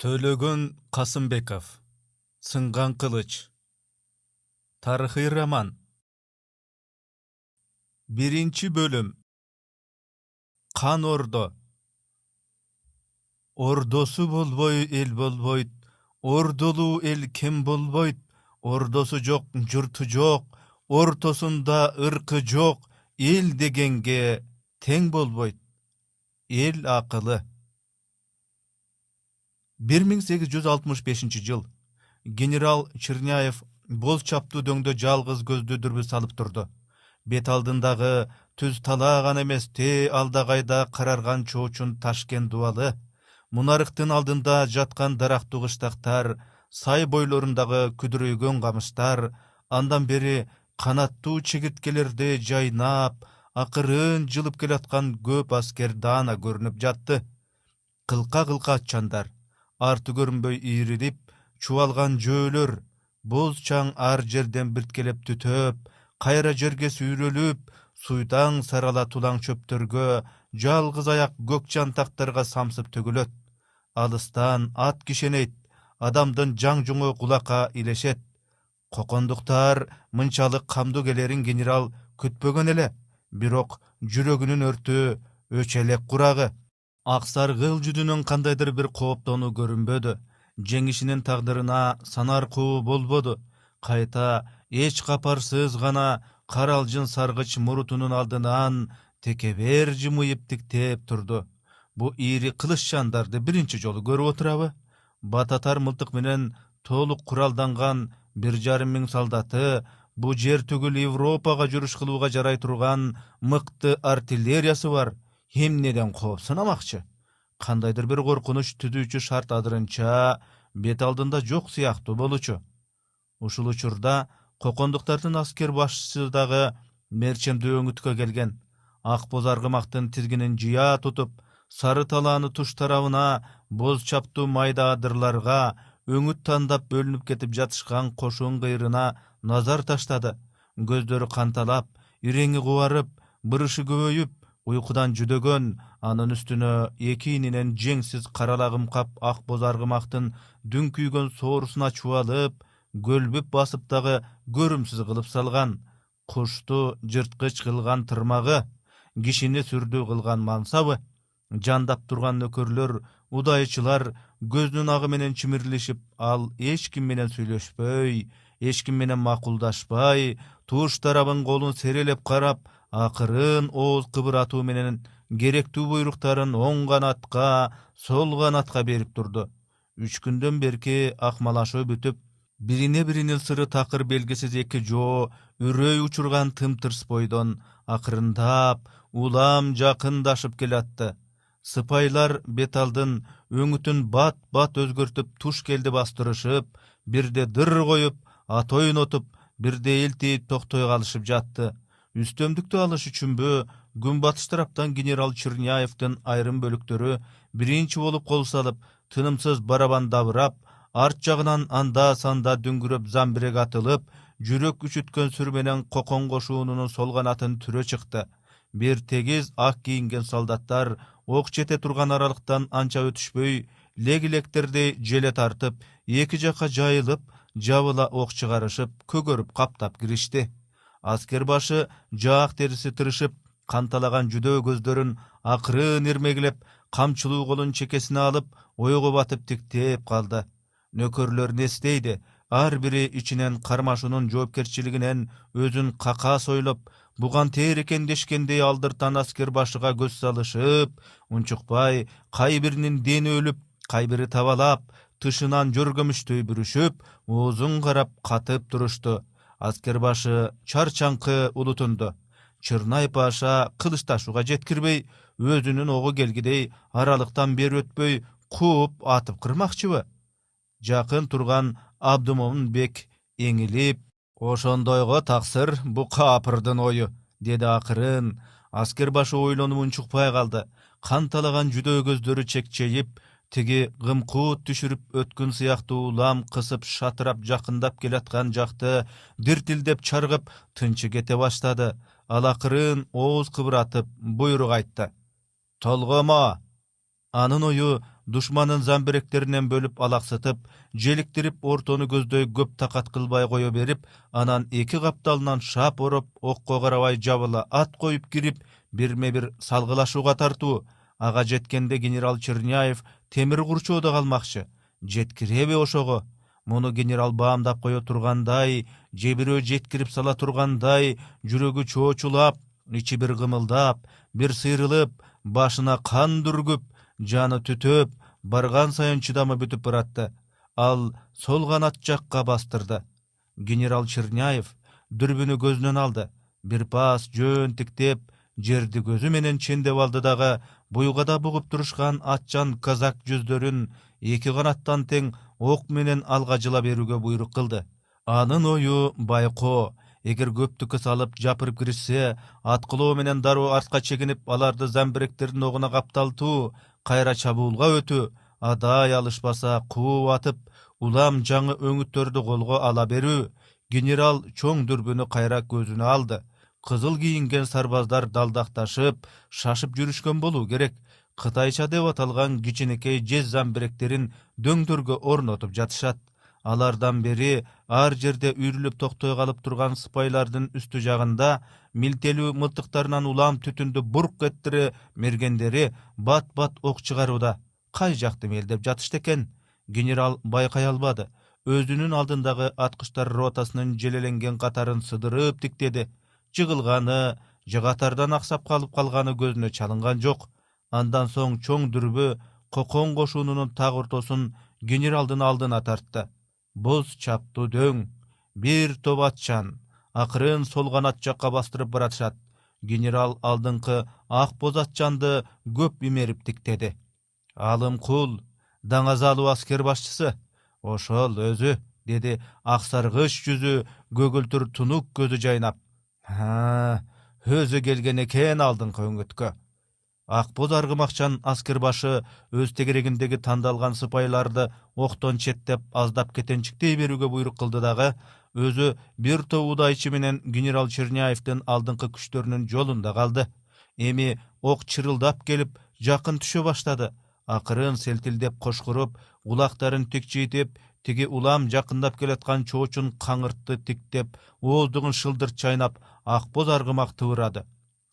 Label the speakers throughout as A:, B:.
A: төлөгөн касымбеков. Сынган кылыч. Тарыхый роман. Биринчи бөлүм. Кан ордо. Ордосу болбой эл болбойт. Ордолуу эл кем болбойт? Ордосу жок журту жок. Ортосунда ыркы жок. Эл дегенге тең болбойт. Эл акылы бир миң сегиз жүз алтымыш бешинчи жыл генерал черняев боз чаптуу дөңдө жалгыз көздүү дүрбү салып турду. Бет алдындагы түз талаа гана эмес те алда кайда карарган чоочун ташкен дубалы мунарыктын алдында жаткан дарактуу кыштактар сай бойлорундагы күдүрөйгөн камыштар андан бери канаттуу чегирткелерде жайнап акырын жылып келаткан көп аскер даана көрүнүп жатты. Кылка кылка атчандар арты көрүнбөй ийрилип чубалган жөөлөр боз чаң ар жерден бирткелеп түтөп кайра жерге сүйрөлүп суйдаң сарала тулаң чөптөргө жалгыз аяк көк жантактарга самсып төгүлөт. Алыстан ат кишенейт адамдын жаң жуңу кулакка илешет. Кокондуктар мынчалык камдуу келерин генерал күтпөгөн эле бирок жүрөгүнүн өртү өчө элек курагы ак саргыл жүзүнөн кандайдыр бир кооптонуу көрүнбөдү жеңишинин тагдырына санар кубу болбоду. Кайта эч капарсыз гана каралжын саргыч мурутунун алдынан текебер жымыйып тиктеп турду. Бул ийри кылыч жандарды биринчи жолу көрүп отурабы? Бататар мылтык менен толук куралданган бир жарым миң солдаты бул жер түгүл европага жүрүш кылууга жарай турган мыкты артиллериясы бар эмнеден кооп сынамакчы кандайдыр бир коркунуч түзүүчү шарт азырынча бет алдында жок сыяктуу болчу. Ушул учурда кокондуктардын аскер башчысы дагы мерчемдүү өңүткө келген. Ак боз аргымактын тизгинин жыя тутуп сары талааны туш тарабына боз чаптуу майда адырларга өңүт тандап бөлүнүп кетип жатышкан кошун кыйрына назар таштады. Көздөрү канталап иреңи кубарып бырышы көбөйүп уйкудан жүдөгөн анын үстүнө эки ининен жеңсиз каралагым кап ак боз аргымактын дүңкүйгөн соорусуна чубалып көлбүп басып дагы көрүмсүз кылып салган кушту жырткыч кылган тырмагы кишини сүрдүү кылган мансабы жандап турган нөкөрлөр удайчылар көзүнүн агы менен чимирлешип ал эч ким менен сүйлөшпөй эч ким менен макулдашпай туш тарабын колун серелеп карап акырын ооз кыбыратуу менен керектүү буйруктарын оң канатка сол канатка берип турду. Үч күндөн берки акмалашуу бүтүп бирине биринин сыры такыр белгисиз эки жоо үрөй учурган тымтырс бойдон акырындап улам жакындашып келатты. Сыпайлар бет алдын өңүтүн бат бат өзгөртүп туш келди бастырышып бирде дыр коюп ат ойнотуп бирде элтийип токтой калышып жатты үстөмдүктү алыш үчүнбү күнбатыш тараптан генерал черняевдин айрым бөлүктөрү биринчи болуп кол салып тынымсыз барабан дабырап арт жагынан анда санда дүңгүрөп замбирег атылып жүрөк күчүткөн сүр менен кокон кошунунун сол канатын түрө чыкты. Бир тегиз ак кийинген солдаттар ок жете турган аралыктан анча өтүшпөй лег электердей желе тартып эки жакка жайылып жабыла ок чыгарышып көгөрүп каптап киришти аскер башы жаак териси тырышып канталаган жүдөө көздөрүн акырын ирмегилеп камчылуу колун чекесине алып ойго батып тиктеп калды. Нөкөрлөр не эстейди. Ар бири ичинен кармашуунун жоопкерчилигинен өзүн какас ойлоп буган тээр экен дешкендей алдыртан аскер башыга көз салышып унчукпай кай биринин дени өлүп кай бири табалап тышынан жөр көмүчтөй бүрүшүп оозун карап катып турушту аскер башы чарчаңкы улутунду. Чырнай паша кылычташууга жеткирбей өзүнүн огу келгидей аралыктан бери өтпөй кууп атып кырмакчыбы? Жакын турган абдымомунбек эңилип ошондойго таксыр бул каапырдын ою деди акырын. Аскер башы ойлонуп унчукпай калды. Канталаган жүдөө көздөрү чекчейип тиги кымкут түшүрүп өткөн сыяктуу улам кысып шатырап жакындап келаткан жакты диртилдеп чаргып тынчы кете баштады. Ал акырын ооз кыбыратып буйрук айтты. Толгомо анын ою душманын замбиректеринен бөлүп алаксытып желиктирип ортону көздөй көп такат кылбай кое берип анан эки капталынан шап ороп окко карабай жабыла ат коюп кирип бирме бир салгылашууга тартуу. Ага жеткенде генерал черняев темир курчоодо калмакчы. Жеткиреби ошого. Муну генерал баамдап кое тургандай же бирөө жеткирип сала тургандай жүрөгү чоочулап ичи бир кымылдап бир сыйрылып башына кан дүргүп жаны түтөп барган сайын чыдамы бүтүп баратты. Ал сол канат жакка бастырды. Генерал черняев дүрбүнү көзүнөн алды. Бир пас жөн тиктеп жерди көзү менен чендеп алды дагы буйгада бугуп турушкан атчан казак жүздөрүн эки канаттан тең ок менен алга берүүгө буйрук кылды. Анын ою байкоо эгер көптүккө салып жапырып киришсе аткылоо менен дароо артка чегинип аларды замбиректердин огуна капталтуу кайра чабуулга өтүү адай алышпаса кууп атып улам жаңы өңүттөрдү колго ала берүү генерал чоң дүрбүнү кайра көзүнө алды кызыл кийинген сарбаздар далдакташып шашып жүрүшкөн болуу керек. Кытайча деп аталган кичинекей жез замбиректерин дөңдөргө орнотуп жатышат. Алардан бери ар жерде үйрүлүп токтой калып турган сыпайлардын үстү жагында милтелүү мылтыктарынан улам түтүндү бурк эттире мергендери бат бат ок чыгарууда кай жакты мелдеп жатышты экен? Генерал байкай албады. Өзүнүн алдындагы аткычтар ротасынын желеленген катарын сыдырып тиктеди жыгылганы же катардан аксап калып калганы көзүнө чалынган жок. Андан соң чоң дүрбү кокон кошунунун так ортосун генералдын алдына тартты. Боз чаптуу дөң бир топ атчан акырын сол канат жакка бастырып баратышат. Генерал алдыңкы ак боз атчанды көп имерип тиктеди. Алымкул даңазалуу аскер башчысы ошол өзү деди ак саргыч жүзү көгүлтүр тунук көзү жайнап өзү келген экен алдыңкы өңүткө ак боз аргымакчан аскер башы өз тегерегиндеги тандалган сыпайларды октон четтеп аздап кетенчиктей берүүгө буйрук кылды дагы өзү бир топ удайчы менен генерал черняевдин алдыңкы күчтөрүнүн жолунда калды. Эми ок чырылдап келип жакын түшө баштады. Акырын селтилдеп кошкуруп кулактарын тикчийтип тиги улам жакындап келаткан чоочун каңыртты тиктеп ооздугун шылдырт чайнап ак боз аргымак тыбырады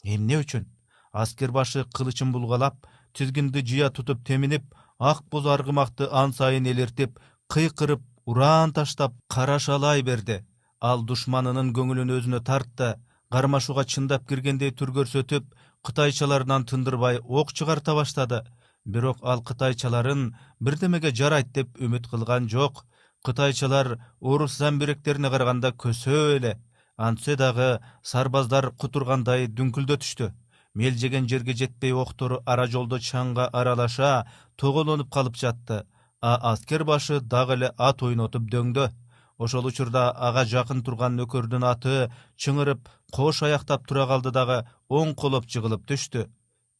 A: эмне үчүн? Аскер башы кылычын булгалап тизгинди жыя тутуп теминип ак боз аргымакты ан сайын элертип кыйкырып ураан таштап карашалай берди. Ал душманынын көңүлүн өзүнө тартты кармашууга чындап киргендей түр көрсөтүп кытайчаларынан тындырбай ок чыгарта баштады. Бирок ал кытайчаларын бирдемеге жарайт деп үмүт кылган жок. Кытайчалар орус замбиректерине караганда көсөө эле антсе дагы сарбаздар кутургандай дүңкүлдөтүштү мелжеген жерге жетпей октору ара жолдо чаңга аралаша тоголонуп калып жатты. А аскер башы дагы эле ат ойнотуп дөңдө. Ошол учурда ага жакын турган нөкөрдүн аты чыңырып кош аяктап тура калды дагы оң колоп жыгылып түштү.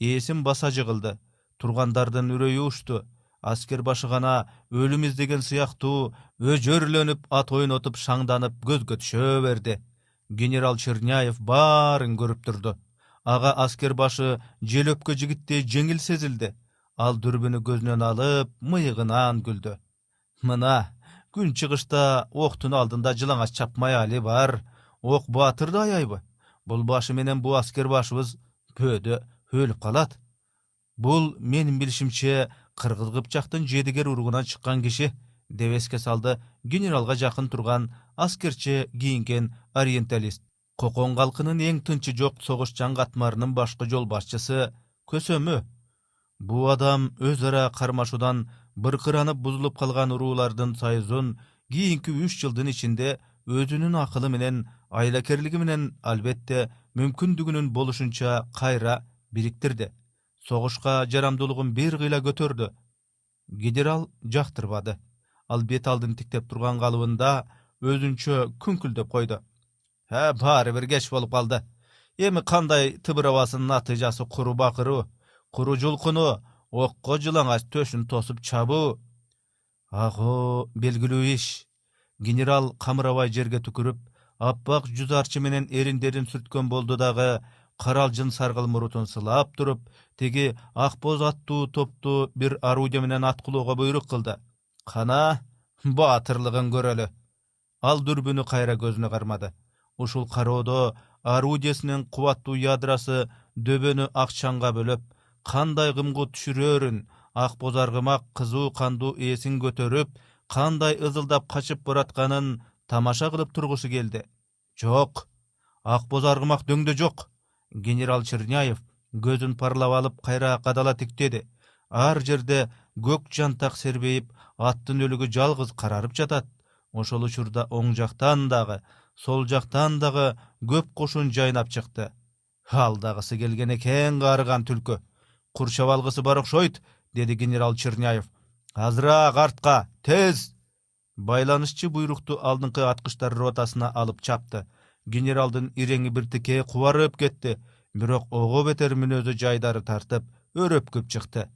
A: Ээсин баса жыгылды. Тургандардын үрөйү учту. Аскер башы гана өлүм издеген сыяктуу өжөрлөнүп ат ойнотуп шаңданып көзгө түшө берди генерал черняев баарын көрүп турду. Ага аскер башы желөпкө жигиттей жеңил сезилди. Ал дүрбүнү көзүнөн алып мыйыгынан күлдү. Мына күн чыгышта октун алдында жылаңач чапмай али бар. Ок баатырды аябы. Бул башы менен бу аскер башыбыз бөөдө өлүп калат. Бул менин билишимче кыргыз кыпчактын жедигер уругунан чыккан киши деп эске салды. Генералга жакын турган аскерче кийинген ориенталист. Кокон калкынын эң тынчы жок согушчан катмарынын башкы жол башчысы көсөмү. Бул адам өз ара кармашуудан быркыранып бузулуп калган уруулардын союзун кийинки үч жылдын ичинде өзүнүн акылы менен айлакерлиги менен албетте мүмкүндүгүнүн болушунча кайра бириктирди согушка жарамдуулугун бир кыйла көтөрдү. Генерал жактырбады ал бет алдын тиктеп турган калыбында өзүнчө күңкүлдөп койду. Баары бир кеч болуп калды. Эми кандай тыбырабасынын натыйжасы куру бакыруу куру жулкунуу окко жылаңач төшүн тосуп чабуу? Аго белгилүү иш. Генерал камырабай жерге түкүрүп аппак жүз арчы менен эриндерин сүрткөн болду дагы каралжын саргыл мурутун сылап туруп тиги ак боз аттуу топту бир орудие менен аткылоого буйрук кылды кана баатырлыгын көрөлү. Ал дүрбүнү кайра көзүнө кармады. Ушул кароодо орудиесинин кубаттуу ядрасы дөбөнү ак чаңга бөлөп кандай кымгут түшүрөөрүн ак боз аргымак кызуу кандуу ээсин көтөрүп кандай ызылдап качып баратканын тамаша кылып тургусу келди. Жок ак боз аргымак дөңдө жок. Генерал черняев көзүн парлап алып кайра кадала тиктеди. Ар жерде көк жантак сербейип аттын өлүгү жалгыз карарып жатат. Ошол учурда оң жактан дагы сол жактан дагы көп кошун жайнап чыкты. Алдагысы келген экен каарыган түлкү. Курчап алгысы бар окшойт деди генерал черняев. Азыраак артка тез! Байланышчы буйрукту алдыңкы аткычтар ротасына алып чапты. Генералдын иреңи бир тике кубарып кетти. Бирок ого бетер мүнөзү жайдары тартып өрөпкүп чыкты.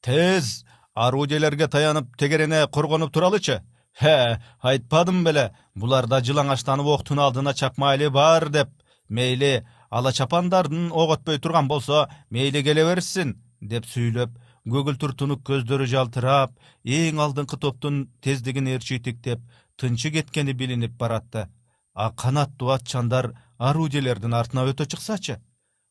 A: Тез орудиелерге таянып тегерене коргонуп туралычы? Э айтпадым беле буларда жылаңачтанып октун алдына чапмайли бар деп. Мейли ала чапандардын ок өтпөй турган болсо мейли келе беришсин деп сүйлөп көгүлтүр тунук көздөрү жалтырап эң алдыңкы топтун тездигин ээрчитиктеп тынчы кеткени билинип баратты. А канаттуу атчандар орудиелердин артына өтө чыксачы?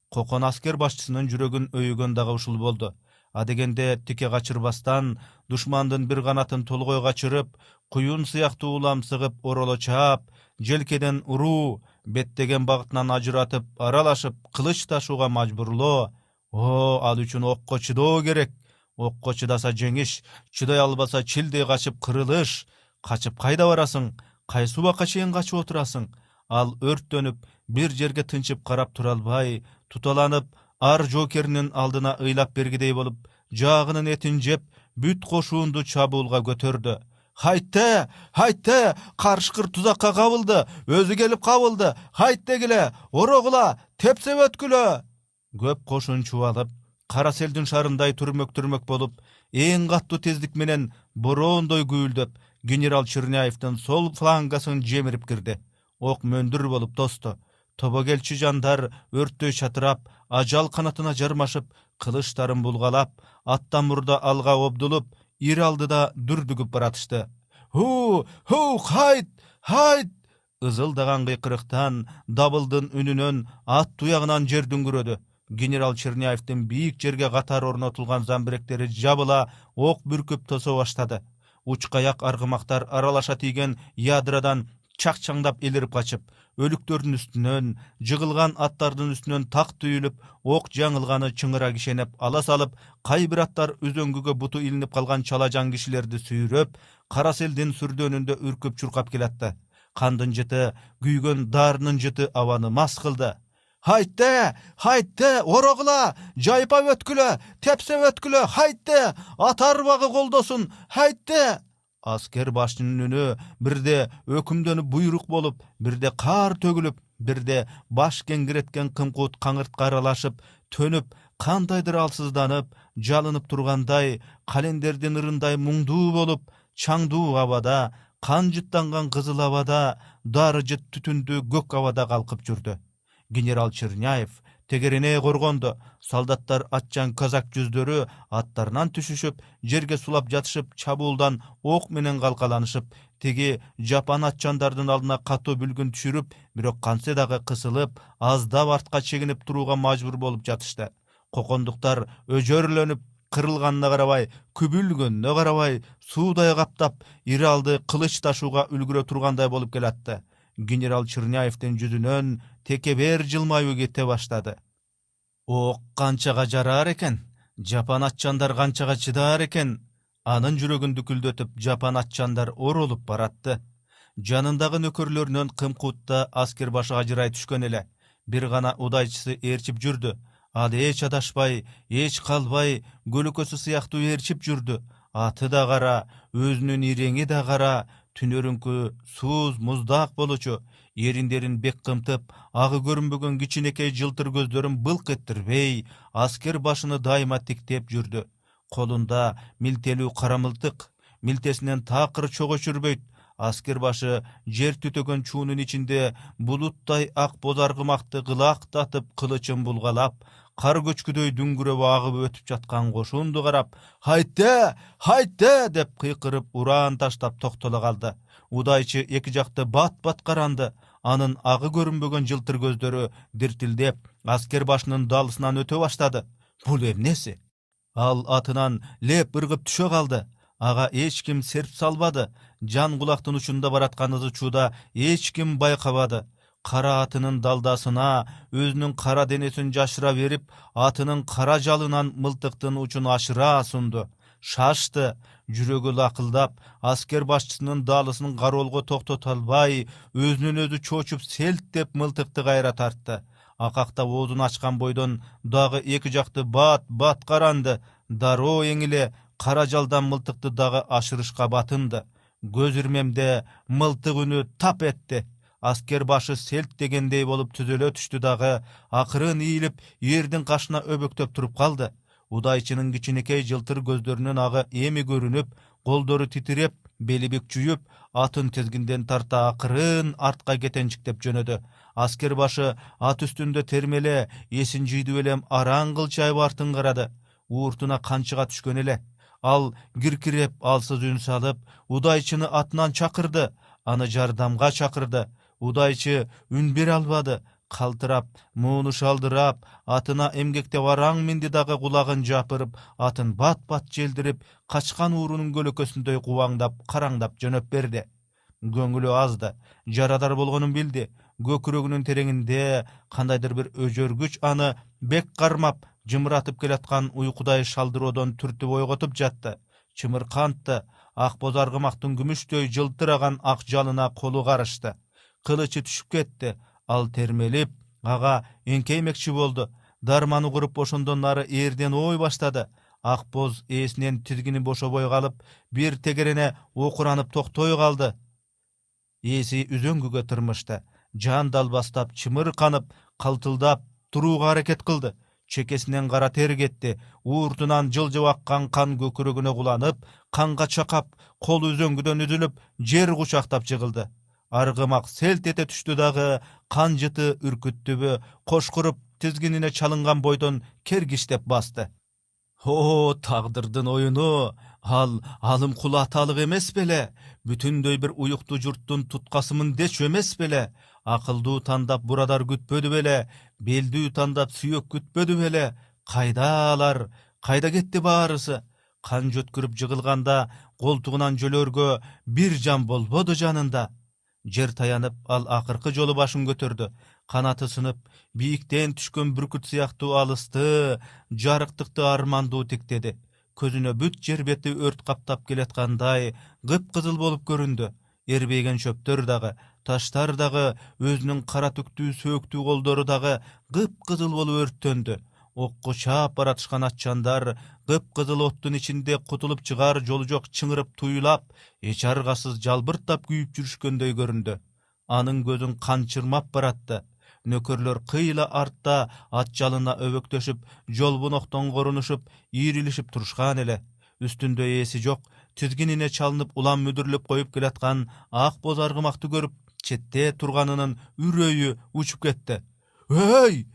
A: Кокон аскер башчысынын жүрөгүн өйүгөн дагы ушул болду адегенде тике качырбастан душмандын бир канатын толгой качырып куюн сыяктуу улам сыгып ороло чаап желкеден уруу беттеген багытынан ажыратып аралашып кылыч ташууга мажбурлоо о ал үчүн окко чыдоо керек. Окко чыдаса жеңиш чыдай албаса чилдей качып кырылыш. Качып кайда барасың? Кайсы убакка чейин качып отурасың? Ал өрттөнүп бир жерге тынчып карап тура албай туталанып ар жоокеринин алдына ыйлап бергидей болуп жаагынын этин жеп бүт кошуунду чабуулга көтөрдү. Хайтте хайтте карышкыр тузакка кабылды өзү келип кабылды хайттегиле орогула тепсеп өткүлө! Көп кошун чубалып кара селдин шарындай түрмөк түрмөк болуп эң катуу тездик менен бороондой күйүлдөп генерал черняевдин сол флангасын жемирип кирди. Ок мөндүр болуп тосту тобокелчи жандар өрттөй чатырап ажал канатына жармашып кылычтарын булгалап аттан мурда алга обдулуп ир алдыда дүрдүгүп баратышты. Ху ху хайт хайт! ызылдаган кыйкырыктан дабылдын үнүнөн ат туягынан жер дүңгүрөдү. Генерал черняевдин бийик жерге катары орнотулган замбиректери жабыла ок бүркүп тосо баштады. Учкаяк аргымактар аралаша тийген ядрадан чакчаңдап элирип качып өлүктөрдүн үстүнөн жыгылган аттардын үстүнөн так түйүлүп ок жаңылганы чыңыра кишенеп ала салып кай бир аттар үзөңгүгө буту илинип калган чалажан кишилерди сүйрөп кара селдин сүрдөөнүндө үркүп чуркап келатты. Кандын жыты күйгөн даарынын жыты абаны мас кылды. Хайтте хайтте орогула жайпап өткүлө тепсеп өткүлө хайтте ат арбагы колдосун хайтте аскер башчынын үнү бирде өкүмдөнүп буйрук болуп бирде каар төгүлүп бирде баш кеңиреткен кымкут каңыртка аралашып төнүп кандайдыр алсызданып жалынып тургандай календердин ырындай муңдуу болуп чаңдуу абада кан жыттанган кызыл абада дары жыт түтүндүү көк абада калкып жүрдү. Генерал черняев тегерене коргондо. Солдаттар атчан казак жүздөрү аттарынан түшүшүп жерге сулап жатышып чабуулдан ок менен калкаланышып тиги жапан атчандардын алдына катуу бүлгүн түшүрүп бирок кантсе дагы кысылып аздап артка чегинип турууга мажбур болуп жатышты. Кокондуктар өжөрлөнүп кырылганына карабай күбүлгөнүнө карабай суудай каптап ири алды кылыч ташууга үлгүрө тургандай болуп келатты. Генерал черняевдин жүзүнөн текебер жылмаюу кете баштады. Ок канчага жараар экен жапан атчандар канчага чыдаар экен. Анын жүрөгүн дүкүлдөтүп жапан атчандар оролуп баратты. Жанындагы нөкөрлөрүнөн кымкутта аскер башы ажырай түшкөн эле. Бир гана удайчысы ээрчип жүрдү. Ал эч адашпай эч калбай көлөкөсү сыяктуу ээрчип жүрдү. Аты да кара өзүнүн иреңи да кара түнөрүңкү сууз муздак болчу эриндерин бек кымтып агы көрүнбөгөн кичинекей жылтыр көздөрүн былк эттирбей аскер башыны дайыма тиктеп жүрдү. Колунда милтелүү кара мылтык милтесинен такыр чок өчүрбөйт аскер башы жер түтөгөн чуунун ичинде булуттай ак боз аргымакты кылаактатып кылычын булгалап кар көчкүдөй дүңгүрөп агып өтүп жаткан кошунду карап хайте хайте деп кыйкырып ураан таштап токтоло калды. Удайчы эки жакты бат бат каранды анын агы көрүнбөгөн жылтыр көздөрү диртилдеп аскер башынын далысынан өтө баштады. Бул эмнеси ал атынан леп ыргып түшө калды. Ага эч ким серп салбады. Жан кулактын учунда бараткан ызы чууда эч ким байкабады. Кара атынын далдасына өзүнүн кара денесин жашыра берип атынын кара жалынан мылтыктын учун ашыра сунду. Шашты жүрөгү лакылдап аскер башчысынын даалысын кароолго токтото албай өзүнөн өзү чочуп селттеп мылтыкты кайра тартты. Акактап оозун ачкан бойдон дагы эки жакты бат бат каранды дароо эңиле кара жалдан мылтыкты дагы ашырышка батынды. Көз ирмемде мылтык үнү тап этти аскер башы селт дегендей болуп түзөлө түштү дагы акырын ийилип эрдин кашына өбөктөп туруп калды удайчынын кичинекей жылтыр көздөрүнүн агы эми көрүнүп колдору титиреп бели бүкчүйүп атын тизгинден тарта акырын артка кетенчиктеп жөнөдү аскер башы ат үстүндө термеле эсин жыйдып элем араң кылчайып артын карады. Ууртуна канчыга түшкөн эле. Ал киркиреп алсыз үн салып удайчыны атынан чакырды. Аны жардамга чакырды. Удайчы үн бере албады калтырап мууну шалдырап атына эмгектеп араң минди дагы кулагын жапырып атын бат бат желдирип качкан уурунун көлөкөсүндөй кубаңдап караңдап жөнөп берди. Көңүлү азды жарадар болгонун билди. Көкүрөгүнүн тереңинде кандайдыр бир өжөргүч аны бек кармап жымыратып келаткан уйкудай шалдыроодон түртүп ойготуп жатты. Чымыркантты ак боз аргымактын күмүштөй жылтыраган ак жалына колу карышты. Кылычы түшүп кетти ал термелип ага эңкеймекчи болду. Дарман угуруп ошондон нары эрден ой баштады. Ак боз ээсинен тизгини бошобой калып бир тегерене окуранып токтой калды. Ээси үзөңгүгө тырмышты. Жан далбастап чымырканып калтылдап турууга аракет кылды. Чекесинен кара тер кетти. Ууртунан жылжып аккан кан көкүрөгүнө куланып канга чакап колу үзөңгүдөн үзүлүп жер кучактап жыгылды аргымак селт эте түштү дагы кан жыты үркүттүбү кошкуруп тизгинине чалынган бойдон кергиштеп басты. О тагдырдын оюну! Ал алым кул аталык эмес беле! Бүтүндөй бир уюктуу журттун туткасымын дечү эмес беле! Акылдуу тандап бурадар күтпөдү беле! Белдүү тандап сүйөк күтпөдү беле! Кайда алар? Кайда кетти баарысы? Кан жөткүрүп жыгылганда колтугунан жөлөргө бир жан болбоду жанында жер таянып ал акыркы жолу башын көтөрдү. Канаты сынып бийиктен түшкөн бүркүт сыяктуу алысты жарыктыкты армандуу тиктеди көзүнө бүт жер бети өрт каптап келаткандай кыпкызыл болуп көрүндү. Эрбейген чөптөр дагы таштар дагы өзүнүн кара түктүү сөөктүү колдору дагы кыпкызыл болуп өрттөндү. Окко чаап баратышкан атчандар кыпкызыл оттун ичинде кутулуп чыгаар жолу жок чыңырып туюлап эч аргасыз жалбырттап күйүп жүрүшкөндөй көрүндү. Анын көзүн кан чырмап баратты. Нөкөрлөр кыйла артта ат жалына өбөктөшүп жолбоноктон корунушуп ийрилишип турушкан эле. Үстүндө ээси жок тизгинине чалынып улам мүдүрлөп коюп келаткан ак боз аргымакты көрүп четте турганынын үрөйү учуп кетти. Өй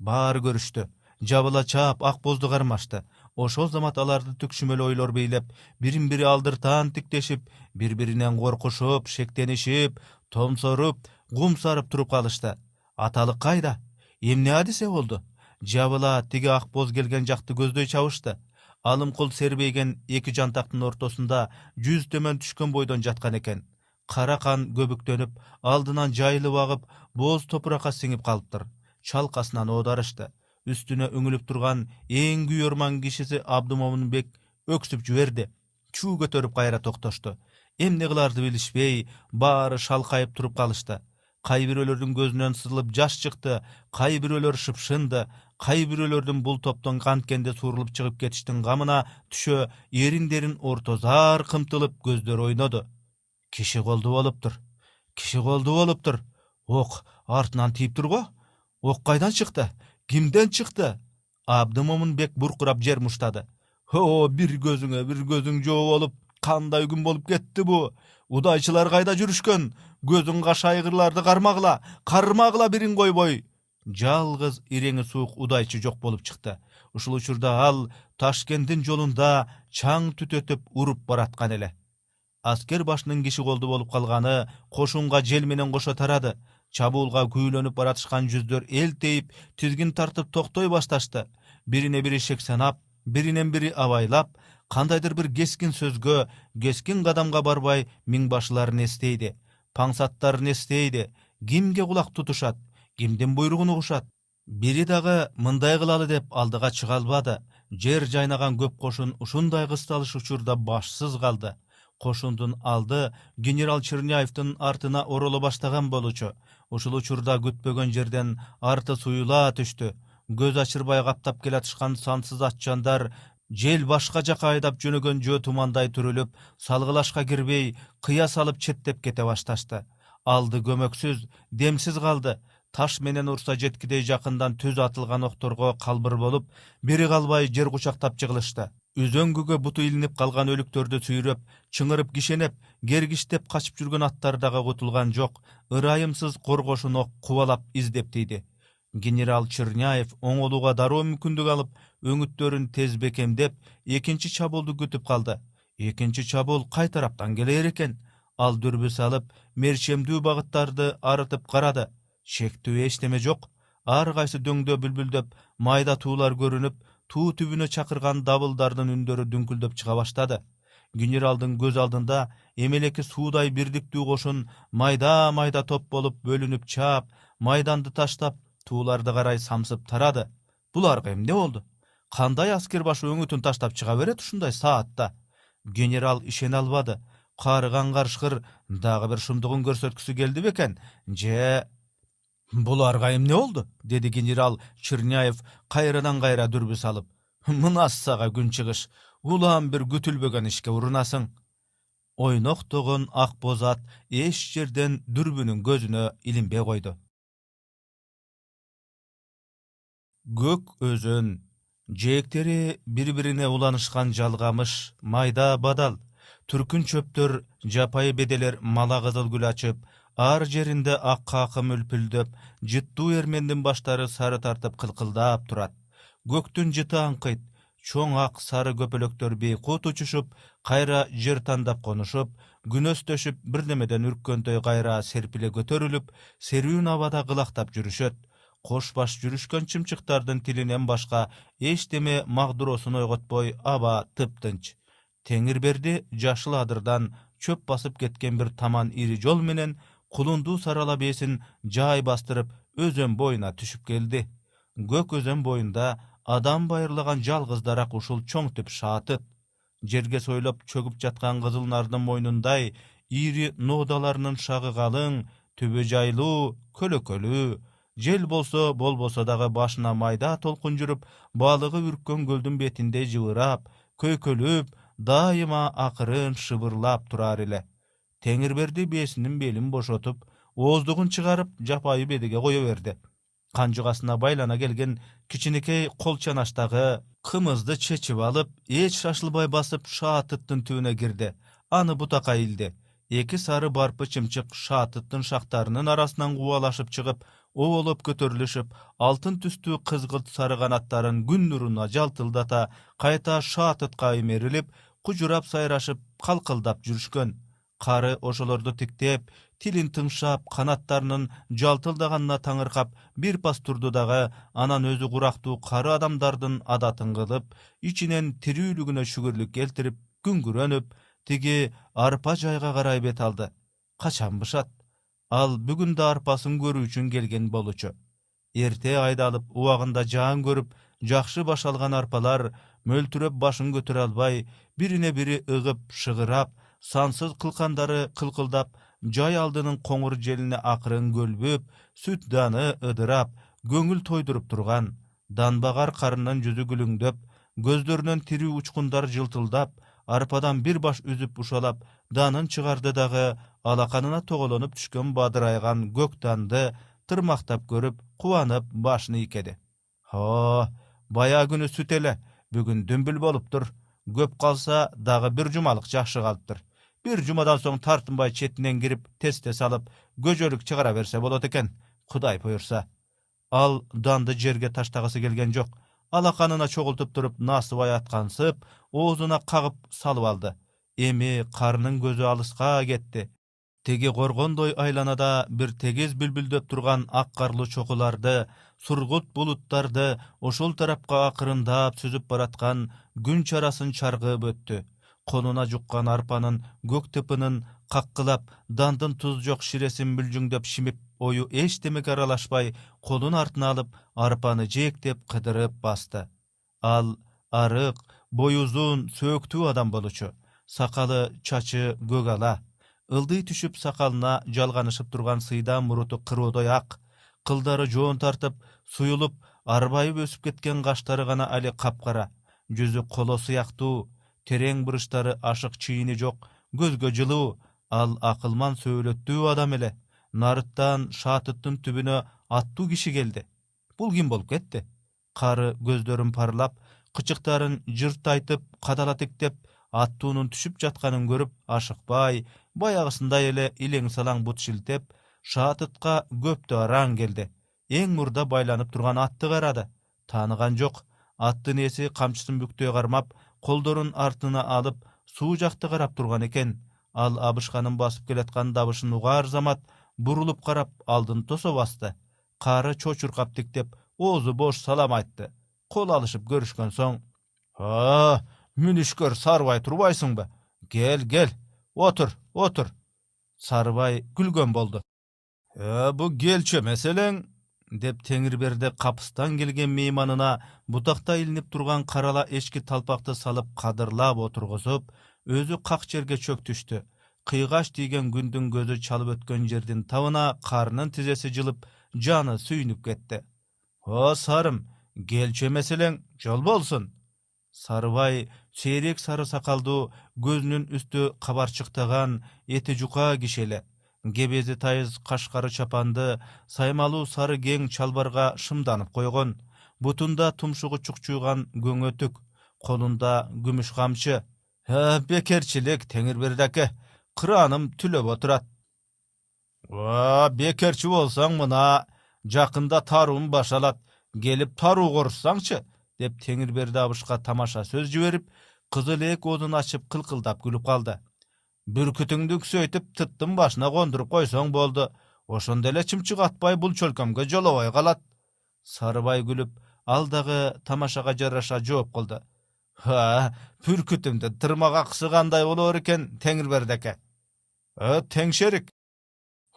A: баары көрүштү. Жабыла чаап ак бозду кармашты ошол замат аларды түкшүмөл ойлор бийлеп бирин бири алдыртаан тиктешип бири биринен коркушуп шектенишип томсоруп кум сарып туруп калышты. Аталык кайда? Эмне адисе болду? Жабыла тиги ак боз келген жакты көздөй чабышты. Алым кул сербейген эки жантактын ортосунда жүз төмөн түшкөн бойдон жаткан экен. Кара кан көбүктөнүп алдынан жайылып агып боз топуракка сиңип калыптыр. Чалкасынан оодарышты үстүнө үңүлүп турган эң күйөрман кишиси абдымомунбек өксүп жиберди. Чуу көтөрүп кайра токтошту эмне кылаарды билишпей баары шалкайып туруп калышты. Кай бирөөлөрдүн көзүнөн сызылып жаш чыкты кай бирөөлөр шыпшынды кай бирөөлөрдүн бул топтон канткенде суурулуп чыгып кетиштин камына түшө эриндерин ортозаар кымтылып көздөрү ойноду. Киши колду болуптур киши колду болуптур ок артынан тийиптир го. Ок кайдан чыкты кимден чыкты? Абдымомунбек буркурап жер муштады. О бир көзүңө бир көзүң жоо болуп кандай күн болуп кетти бу? Удайчылар кайда жүрүшкөн? Көзүң кашайгырларды кармагыла кармагыла бирин койбой жалгыз ирең суук удайчы жок болуп чыкты. Ушул учурда ал ташкенттин жолунда чаң түтөтүп уруп бараткан эле. Аскер башынын киши колду болуп калганы кошунга жел менен кошо тарады чабуулга күйүлөнүп баратышкан жүздөр элтейип тизгин тартып токтой башташты. Бирине бири шек санап биринен бири абайлап кандайдыр бир кескин сөзгө кескин кадамга барбай миң башыларын эстейди. Паңсаттарын эстейди. Кимге кулак тутушат кимдин буйругун угушат бири дагы мындай кылалы деп алдыга чыга албады жер жайнаган көп кошун ушундай кысталыш учурда башсыз калды кошундун алды генерал черняевдин артына ороло баштаган болчу. Ушул учурда күтпөгөн жерден арты суюла түштү. Көз ачырбай каптап келатышкан сансыз атчандар жел башка жака айдап жөнөгөн жөө тумандай түрүлүп салгылашка кирбей кыя салып четтеп кете башташты. Алды көмөксүз демсиз калды. Таш менен урса жеткидей жакындан түз атылган окторго калбыр болуп бири калбай жер кучактап жыгылышты үзөңгүгө буту илинип калган өлүктөрдү сүйрөп чыңырып кишенеп кергиштеп качып жүргөн аттар дагы кутулган жок ырайымсыз коргошун кубалап издеп тийди. Генерал черняев оңолууга дароо мүмкүндүк алып өңүттөрүн тез бекемдеп экинчи чабуулду күтүп калды. Экинчи чабуул кай тараптан келер экен? Ал дүрбү салып мерчемдүү багыттарды арытып карады. Шектүү эчтеме жок. Ар кайсы дөңдө бүлбүлдөп майда туулар көрүнүп туу түбүнө чакырган дабылдардын үндөрү дүңкүлдөп чыга баштады. Генералдын көз алдында эмелеки суудай бирдиктүү кошун майда майда топ болуп бөлүнүп чаап майданды таштап тууларды карай самсып тарады. Буларга эмне болду? Кандай аскер башы өңүтүн таштап чыга берет ушундай саатта? Генерал ишене албады. Каарыган карышкыр дагы бир шумдугун көрсөткүсү келди бекен же буларга эмне болду деди генерал черняев кайрадан кайра дүрбү салып. Мына сага күн чыгыш. Улам бир күтүлбөгөн ишке урунасың ойноктогон ак боз ат эч жерден дүрбүнүн көзүнө илинбей койду. Көк өзөн жээктери бири бирине уланышкан жалгамыш майда бадал түркүн чөптөр жапайы беделер мала кызыл гүл ачып ар жеринде ак какым үлпүлдөп жыттуу эрмендин баштары сары тартып кылкылдап турат. Көктүн жыты аңкыйт чоң ак сары көпөлөктөр бейкут учушуп кайра жер тандап конушуп күнөстөшүп бирдемеден үрккөндөй кайра серпиле көтөрүлүп серүүн абада кылактап жүрүшөт. Кош баш жүрүшкөн чымчыктардын тилинен башка эчтеме магдуроосун ойготпой аба тыптынч. Теңирберди жашыл адырдан чөп басып кеткен бир таман ири жол менен кулундуу сарала бээсин жай бастырып өзөн боюна түшүп келди. Көк өзөн боюнда адам байырлаган жалгыз дарак ушул чоң түп шаатыт жерге сойлоп чөгүп жаткан кызыл нардын мойнундай ири ноодаларынын шагы калың түбү жайлуу көлөкөлүү жел болсо болбосо дагы башына майда толкун жүрүп балыгы үрккөн көлдүн бетиндей жыбырап көйкөлүп дайыма акырын шыбырлап турар эле теңирберди бээсинин белин бошотуп ооздугун чыгарып жапайы бедиге кое берди. Канжугасына байлана келген кичинекей кол чанаштагы кымызды чечип алып эч шашылбай басып шаатыттын түбүнө кирди. Аны бутакка илди. Эки сары барпы чымчык шаатыттын шактарынын арасынан кубалашып чыгып оболоп көтөрүлүшүп алтын түстүү кызгылт сары канаттарын күн нуруна жалтылдата кайта шаатытка имерилип кужурап сайрашып калкылдап жүрүшкөн кары ошолорду тиктеп тилин тыңшап канаттарынын жалтылдаганына таңыркап бир пас турду дагы анан өзү курактуу кары адамдардын адатын кылып ичинен тирүүлүгүнө шүгүрлүк келтирип күңгүрөнүп тиги арпа жайга карай бет алды. Качан бышат ал бүгүн да арпасын көрүү үчүн келген болчу эрте айдалып убагында жаан көрүп жакшы баш алган арпалар мөлтүрөп башын көтөрө албай бирине бири ыгып шыгырап сансыз кылкандары кылкылдап жай алдынын коңур желине акырын көлбүп сүт даны ыдырап көңүл тойдуруп турган данбагар карынын жүзү күлүңдөп көздөрүнөн тирүү учкундар жылтылдап арпадан бир баш үзүп ушалап данын чыгарды дагы алаканына тоголонуп түшкөн бадырайган көк данды тырмактап көрүп кубанып башын ийкеди о баягы күнү сүт эле бүгүн дүмбүл болуптур. Көп калса дагы бир жумалык жакшы калыптыр бир жумадан соң тартынбай четинен кирип тез тез алып көжөлүк чыгара берсе болот экен кудай буюрса ал данды жерге таштагысы келген жок. Алаканына чогултуп туруп насыбай аткансып оозуна кагып салып алды. Эми карынын көзү алыска кетти. Тиги коргондой айланада бир тегиз бүлбүлдөп турган ак карлуу чокуларды сургут булуттарды ошол тарапка акырындап сүзүп бараткан күн чарасын чаргып өттү колуна жуккан арпанын көк тыпынын каккылап дандын туз жок ширесин мүлжүңдөп шимип ою эчтемеге аралашпай колун артына алып арпаны жээктеп кыдырып басты. Ал арык бою узун сөөктүү адам болчу сакалы чачы көк ала. Ылдый түшүп сакалына жалганышып турган сыйдан муруту кыруудой ак. Кылдары жоон тартып суюлуп арбайып өсүп кеткен каштары гана али капкара. Жүзү коло сыяктуу терең буручтары ашык чийини жок көзгө жылуу ал акылман сөөлөттүү адам эле. Нарыттан шаатыттын түбүнө аттуу киши келди. Бул ким болуп кетти? Кары көздөрүн парлап кычыктарын жыртайтып кадала тиктеп аттуунун түшүп жатканын көрүп ашыкпай баягысындай эле илең салаң бут шилтеп шаатытка көптү араң келди. Эң мурда байланып турган атты карады. Тааныган жок. Аттын ээси камчысын бүктөй кармап колдорун артына алып суу жакты карап турган экен. Ал абышканын басып келаткан дабышын угаар замат бурулуп карап алдын тосо басты. Кары чочуркап тиктеп оозу бош салам! айтты. Кол алышып көрүшкөн соң мүнүшкөр сарыбай турбайсыңбы? Кел кел отур отур! Сарыбай күлгөн болду. Э бу келчү эмес элең деп теңирберди капыстан келген мейманына бутакта илинип турган карала эчки талпакты салып кадырлап отургузуп өзү как жерге чөктүштү. Кыйгач тийген күндүн көзү чалып өткөн жердин табына карынын тизеси жылып жаны сүйүнүп кетти. О сарым келчү эмес элең жол болсун! Сарыбай сейрек сары сакалдуу көзүнүн үстү кабарчыктаган эти жука киши эле кебези тайыз кашкары чапанды саймалуу сары кең чалбарга шымданып койгон. Бутунда тумшугу чукчуйган көңөтүк колунда күмүш камчы. Бекерчилик теңирберди аке кырааным түлөп отурат бекерчи болсоң мына жакында тарууң башталат келип таруу корушсаңчы деп теңирберди абышка тамаша сөз жиберип кызыл ээк оозун ачып кылкылдап күлүп калды бүркүтүңдү күсөйтүп тыттын башына кондуруп койсоң болду. Ошондо эле чымчык атпай бул чөлкөмгө жолобой калат. Сарыбай күлүп ал дагы тамашага жараша жооп кылды. Бүркүтүмдүн тырмак акысы кандай болоор экен теңирберди аке теңшерик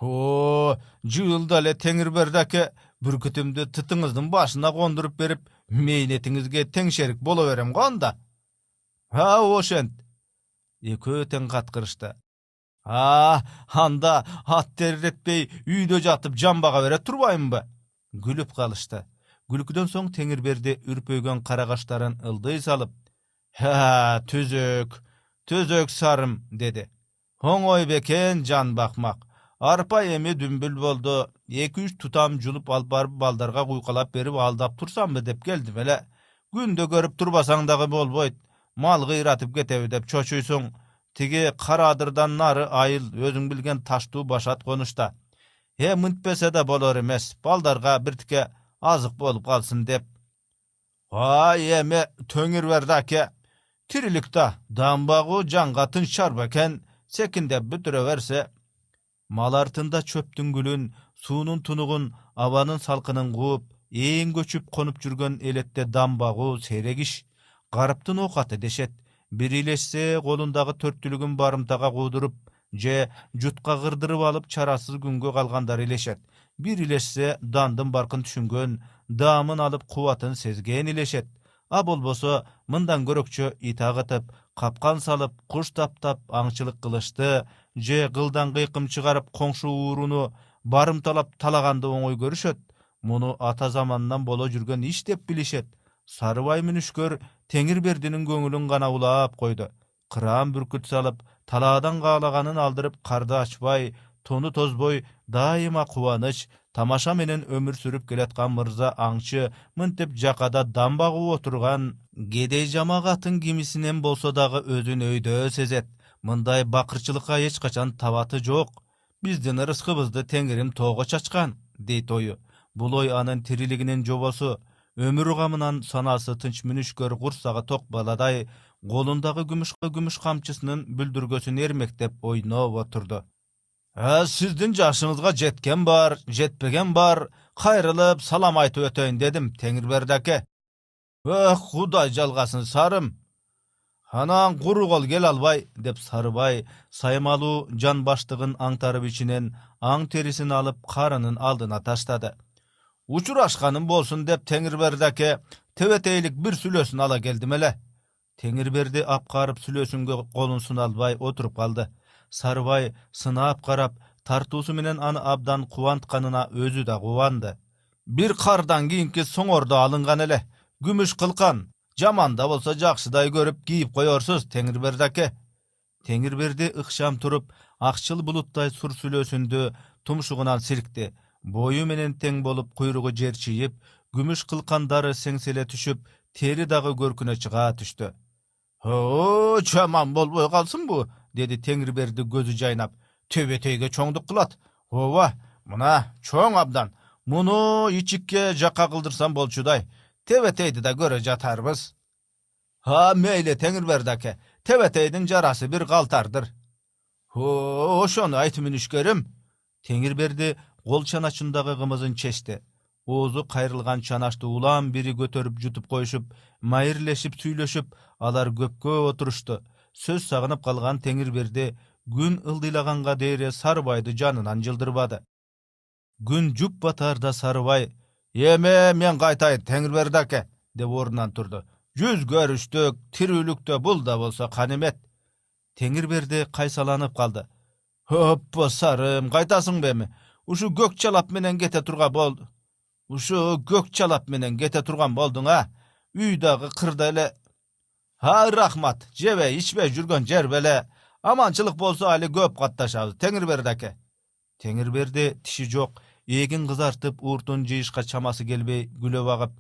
A: о жыылда эле теңирберди аке бүркүтүмдү тытыңыздын башына кондуруп берип мээнетиңизге теңшерик боло берем го анда ошент экөө тең каткырышты. Анда ат терретпей үйдө жатып жамбага бере турбаймынбы күлүп калышты. Күлкүдөн соң теңирберди үрпөйгөн кара каштарын ылдый салып түзөк түзөк сарым! деди. Оңой бекен жан бакмак. Арпа эми дүмбүл болду. Эки үч тутам жулуп алып барып балдарга куйкалап берип алдап турсамбы? деп келдим эле. Күндө көрүп турбасаң дагы болбойт мал кыйратып кетеби деп чочуйсуң тиги кара адырдан нары айыл өзүң билген таштуу башат конушта. Э мынтпесе да болор эмес балдарга биртике азык болуп калсын деп. Ай эми төңүрберди аке. Тирилик да дамбагуу жанга тынч чарба экен секиндеп бүтүрө берсе. Мал артында чөптүн гүлүн суунун тунугун абанын салкынын кууп ээн көчүп конуп жүргөн элетте дамбагуу сейрек иш карыптын оокаты дешет. Бир илешсе колундагы төрттүүлүгүн барымтага куудуруп же жутка кырдырып алып чарасыз күнгө калгандар илешет бир илешсе дандын баркын түшүнгөн даамын алып кубатын сезген илешет а болбосо мындан көрөкчө ит агытып капкан салып куш таптап аңчылык кылышты же кылдан кыйкым чыгарып коңшу ууруну барымталап талаганды оңой көрүшөт. Муну ата заманынан боло жүргөн иш деп билишет. Сарыбай мүнүшкөр теңирбердинин көңүлүн гана улаап койду. Кыраан бүркүт салып талаадан каалаганын алдырып карды ачпай тону тозбой дайыма кубаныч тамаша менен өмүр сүрүп келаткан мырза аңчы мынтип жакада дам багып отурган кедей жамагаттын кимисинен болсо дагы өзүн өйдө сезет. Мындай бакырчылыкка эч качан табаты жок. Биздин ырыскыбызды теңирим тоого чачкан дейт ою. Бул ой анын тирилигинин жобосу өмүр камынан санаасы тынч мүнүшкөр курсагы ток баладай колундагы күмүшкө күмүш камчысынын бүлдүргөсүн эрмектеп ойноп отурду. «Ә, сиздин жашыңызга жеткен бар жетпеген бар кайрылып салам айтып өтөйүн дедим теңирберди аке өх кудай жалгасын сарым! Анан куру кол келе албай деп сарыбай саймалуу жан баштыгын аңтарып ичинен аң терисин алып карынын алдына таштады учурашканым болсун деп теңирберди аке тебетейлик бир сүлөөсүн ала келдим эле. Теңирберди апкарып сүлөөсүнгө колун суна албай отуруп калды. Сарыбай сынап карап тартуусу менен аны абдан кубантканына өзү да кубанды. Бир кардан кийинки соңордо алынган эле. Күмүш кылкан. Жаман да болсо жакшыдай көрүп кийип коерсуз теңирберди аке теңирберди ыкчам туруп акчыл булуттай сур сүлөөсүндү тумшугунан силкти бою менен тең болуп куйругу жерчийип күмүш кылкандары сеңселе түшүп тери дагы көркүнө чыга түштү. Жаман болбой калсынбу деди теңирберди көзү жайнап. Төбөтөйгө чоңдук кылат. Ооба мына чоң абдан. Муну ичикке жакка кылдырсам болчудай тебетейди да көрө жатарбыз а мейли теңирберди аке тебетейдин жарасы бир калтардыр ошону айт мүнүшкөрүм теңирберди кол чаначындагы кымызын чечти. Оозу кайрылган чанашты улам бири көтөрүп жутуп коюшуп майырлешип сүйлөшүп алар көпкө отурушту сөз сагынып калган теңирберди күн ылдыйлаганга дейре сарыбайды жанынан жылдырбады күн жуп батаарда сарыбай эме мен кайтайын теңирберди аке деп ордунан турду. Жүз көрүштүк тирүүлүктө бул да болсо канемет теңирберди кайсаланып калды. Оппо сарым кайтасыңбы эми ушу көк чалап менен кете турган болду. Ушу көк чалап менен кете турган болдуң а? Үй дагы кырда эле. Ай рахмат. Жебей ичпей жүргөн жер беле. Аманчылык болсо али көп катташабыз. Теңирберди аке. Теңирберди тиши жок. Эгин кызартып уртун жыйышка чамасы келбей күлө багып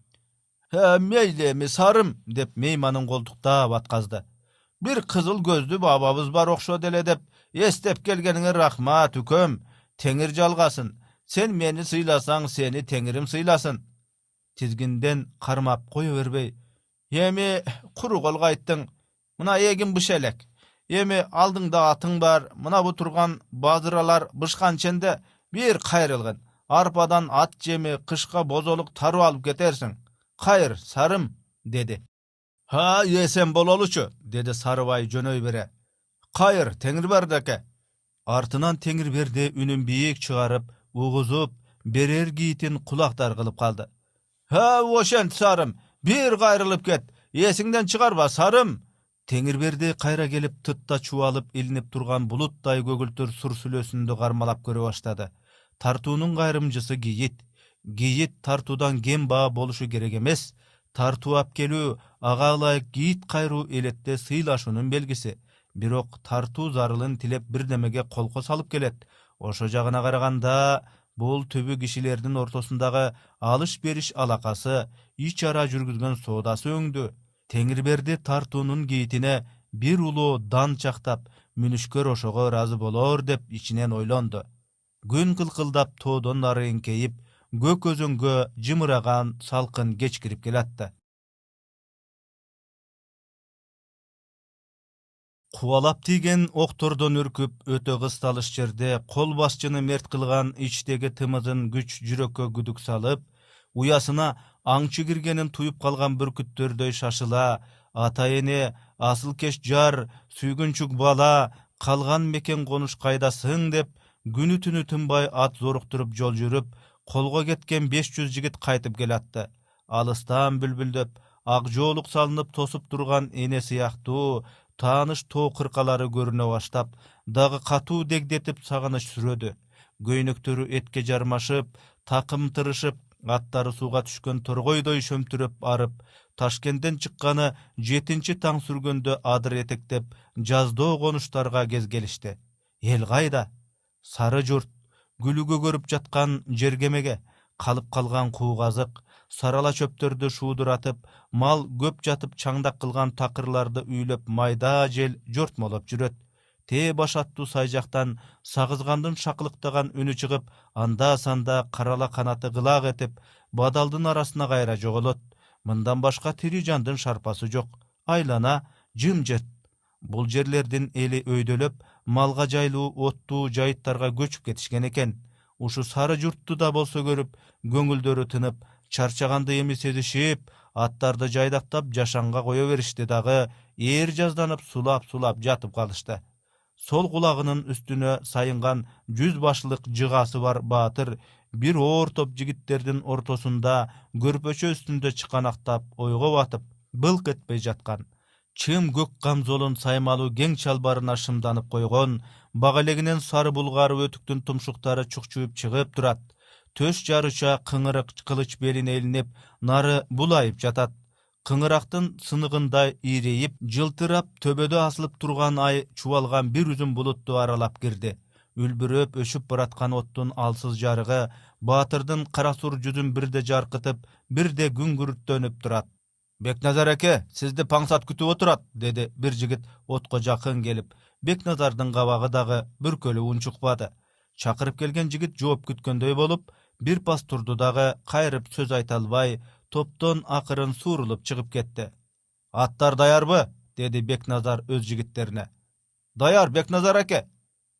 A: «Э, мейли эми сарым! деп мейманын колтуктап атказды. Бир кызыл көздүү бабабыз бар окшоду эле! деп эстеп келгениңе рахмат үкөм теңир жалгасын сен мени сыйласаң сени теңирим сыйласын. Тизгинден кармап кое бербей эми куру кол кайттың мына эгин быша элек. Эми алдыңда атың бар мына бу турган базыралар бышканченде бир кайрылгын. Арпадан ат жеми кышка бозолук тарып алып кетерсиң. Кайыр сарым деди. А эсен бололучу деди сарыбай жөнөй бере. Кайыр теңирберди аке артынан теңирберди үнүн бийик чыгарып угузуп берер кийитин кулактар кылып калды. А ошент сарым бир кайрылып кет эсиңден чыгарба сарым! Теңирберди кайра келип тытта чубалып илинип турган булуттай көгүлтүр сур сүлөөсүндү кармалап көрө баштады. Тартуунун кайрымчысы кийит кийит тартуудан кем баа болушу керек эмес. Тартуу апкелүү ага ылайык кийит кайруу элетте сыйлашуунун белгиси бирок тартуу зарылын тилеп бирдемеге колко салып келет. Ошо жагына караганда бул түбү кишилердин ортосундагы алыш бериш алакасы ич ара жүргүзгөн соодасы өңдү. Теңирберди тартуунун кейитине бир улуу дан чактап мүнүшкөр ошого ыраазы болор деп ичинен ойлонду. Күн кылкылдап тоодон нары эңкейип көк өзөнгө жымыраган салкын кеч кирип келатты кубалап тийген октордон үркүп өтө кысталыш жерде кол башчыны мерт кылган ичтеги тымызын күч жүрөккө күдүк салып уясына аңчы киргенин туюп калган бүркүттөрдөй шашыла ата эне асыл кеч жар сүйгүнчүк бала калган мекен конуш кайдасың деп күнү түнү тынбай ат зоруктуруп жол жүрүп колго кеткен беш жүз жигит кайтып келатты. Алыстан бүлбүлдөп ак жоолук салынып тосуп турган эне сыяктуу тааныш тоо кыркалары көрүнө баштап дагы катуу дегдетип сагыныч сүрөдү. Көйнөктөрү этке жармашып такым тырышып аттары сууга түшкөн торгойдой шөмтүрөп барып ташкенттен чыкканы жетинчи таң сүргөндө адыр этектеп жаздоо конуштарга кезгелишти эл кайда? Сары журт күлүгө көрүп жаткан жергемеге калып калган куук азык сарала чөптөрдү шуудуратып мал көп жатып чаңдак кылган такырларды үйлөп майда жел жортмолоп жүрөт. Тээ баш аттуу сай жактан сагызгандын шакылыктаган үнү чыгып анда санда карала канаты кылаак этип бадалдын арасына кайра жоголот. Мындан башка тирүү жандын шарпасы жок. Айлана жымжырт бул жерлердин эли өйдөлөп малга жайлуу оттуу жайыттарга көчүп кетишкен экен. Ушу сары журтту да болсо көрүп көңүлдөрү тынып чарчаганды эми сезишип аттарды жайдактап жашанга кое беришти дагы ээр жазданып сулап сулап жатып калышты. Сол кулагынын үстүнө сайынган жүз башлык жыгасы бар баатыр бир оор топ жигиттердин ортосунда көрпөчө үстүндө чыканактап ойго батып былк этпей жаткан. Чым көк камзолун саймалуу кең чалбарына шымданып койгон бак элегинен сары булгар өтүктүн тумшуктары чукчуюп чыгып турат төш жарыча кыңырык кылыч белине илинип нары булайып жатат. Кыңырактын сыныгындай ийрейип жылтырап төбөдө асылып турган ай чубалган бир үзүм булутту аралап кирди. Үлбүрөп өчүп бараткан оттун алсыз жарыгы баатырдын кара сур жүзүн бирде жаркытып бирде күңгүрттөнүп турат. Бекназар эке сизди паңсат күтүп отурат деди бир жигит отко жакын келип. Бекназардын кабагы дагы бүркөлүп унчукпады. Чакырып келген жигит жооп күткөндөй болуп бир пас турду дагы кайрып сөз айта албай топтон акырын суурулуп чыгып кетти. Аттар даярбы деди бекназар өз жигиттерине. Даяр бекназар аке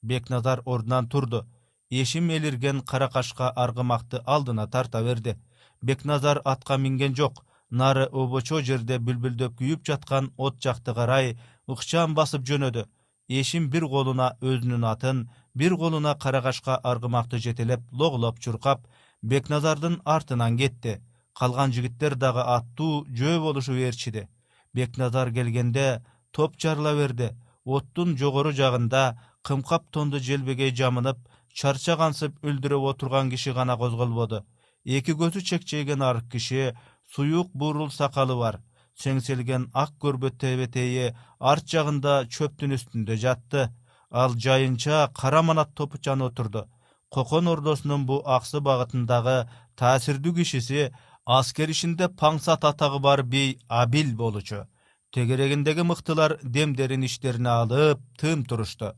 A: бекназар ордунан турду. Эшим элирген кара кашка аргымакты алдына тарта берди. Бекназар атка минген жок. Нары обочо жерде бүлбүлдөп күйүп жаткан от жакты карай ыкчам басып жөнөдү. Эшим бир колуна өзүнүн атын бир колуна кара кашка аргымакты жетелеп логолоп чуркап бекназардын артынан кетти. Калган жигиттер дагы аттуу жөө болушу ээрчиди бекназар келгенде топ жарыла берди. Оттун жогору жагында кымкап тонду желбегей жамынып чарчагансып үлдүрөп отурган киши гана козголбоду. Эки көзү чекчейген арык киши суюк бурул сакалы бар. Чеңселген ак көрбө тебетейи арт жагында чөптүн үстүндө жатты ал жайынча кара манат топучан отурду. Кокон ордосунун бу аксы багытындагы таасирдүү кишиси аскер ишинде паңсат атагы бар бий абил болчу. Тегерегиндеги мыктылар демдерин иштерине алып тым турушту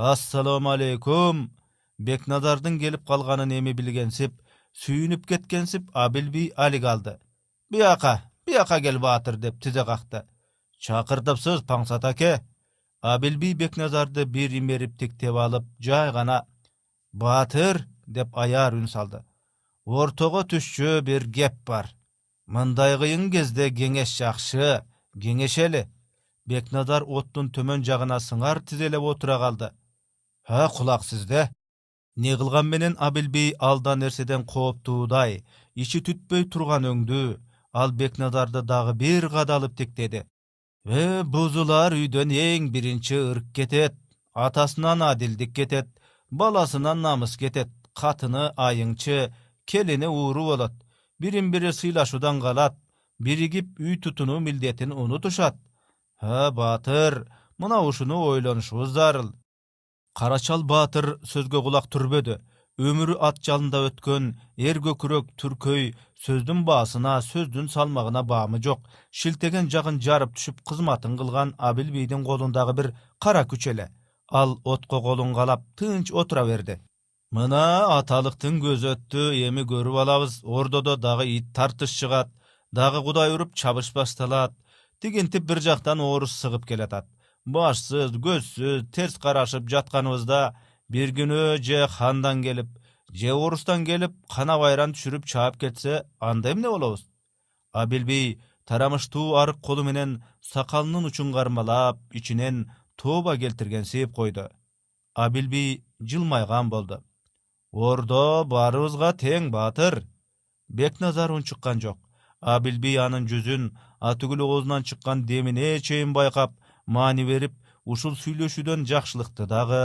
A: ассалому алейкум бекназардын келип калганын эми билгенсип сүйүнүп кеткенсип абил бий алик алды. Бияка бияка кел баатыр деп тизе какты. Чакыртыпсыз паңсат аке абил бекназарды бир имерип тиктеп алып жай гана баатыр деп аяр үн салды. Ортого түшчү бир кеп бар. Мындай кыйын кезде кеңеш жакшы кеңешели бекназар оттун төмөн жагына сыңар тизелеп отура калды. А кулак сизде. Эмне кылган менен абил алда нерседен кооптуудай ичи түтпөй турган өңдүү ал бекназарды дагы бир кадалып тиктеди э бузулар үйдөн эң биринчи ырк кетет атасынан адилдик кетет баласынан намыс кетет катыны айыңчы келини ууру болот. Бирин бири сыйлашуудан калат биригип үй тутунуу милдетин унутушат. А баатыр мына ушуну ойлонушубуз зарыл. Карачал баатыр сөзгө кулак түрбөдү өмүрү ат жалында өткөн эр көкүрөк түркөй сөздүн баасына сөздүн салмагына баамы жок. Шилтеген жагын жарып түшүп кызматын кылган абил бийдин колундагы бир кара күч эле. Ал отко колун калап тынч отура берди. Мына аталыктын көзү өттү эми көрүп алабыз ордодо дагы ит тартыш чыгат дагы кудай уруп чабыш башталат тигинтип бир жактан орус сыгып келатат. Башсыз көзсүз терс карашып жатканыбызда бир күнү же хандан келип же орустан келип кана байран түшүрүп чаап кетсе анда эмне болобуз? Абил бий тарамыштуу арык колу менен сакалынын учун кармалап ичинен тооба келтиргенсип койду. Абил бий жылмайган болду. Ордо баарыбызга тең баатыр бекназар унчуккан жок. Абил бий анын жүзүн атүгүл оозунан чыккан демине чейин байкап маани берип ушул сүйлөшүүдөн жакшылыкты дагы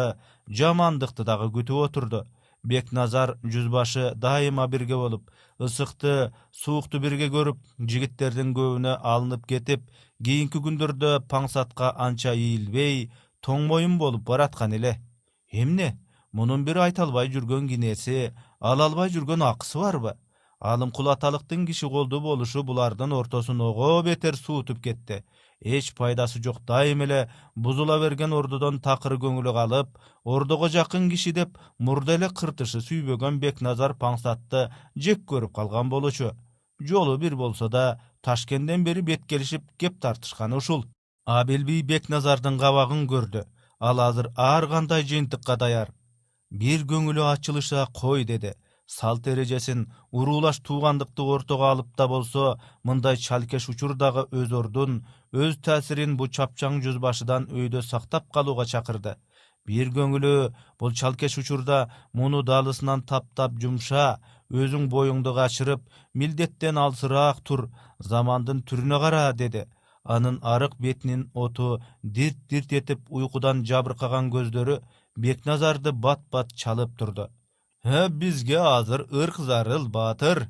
A: жамандыкты дагы күтүп отурду. Бекназар жүз башы дайыма бирге болуп ысыкты суукту бирге көрүп жигиттердин көбүнө алынып кетип кийинки күндөрдө паңсатка анча ийилбей тоң моюн болуп бараткан эле. Эмне? Мунун бир айта албай жүргөн кинеси ала албай жүргөн акысы барбы? Алымкул аталыктын киши колдуу болушу булардын ортосун ого бетер суутуп кетти эч пайдасы жок дайыма эле бузула берген ордодон такыр көңүлү калып ордого жакын киши деп мурда эле кыртышы сүйбөгөн бекназар паңсатты жек көрүп калган болчу жолу бир болсо да ташкенден бери бет келишип кеп тартышканы ушул. Абил бий бекназардын кабагын көрдү. Ал азыр ар кандай жыйынтыкка даяр. Бир көңүлү ачылыша кой деди салт эрежесин уруулаш туугандыкты ортого алып да болсо мындай чалкеш учурдагы өз ордун өз таасирин бу чапчаң жүз башыдан өйдө сактап калууга чакырды. Бир көңүлү бул чалкеш учурда муну даалысынан таптап жумша өзүң боюңду качырып милдеттен алысыраак тур замандын түрүнө кара деди. Анын арык бетинин оту дирт дирт этип уйкудан жабыркаган көздөрү бекназарды бат бат чалып турду. «Э, бизге азыр ырк зарыл баатыр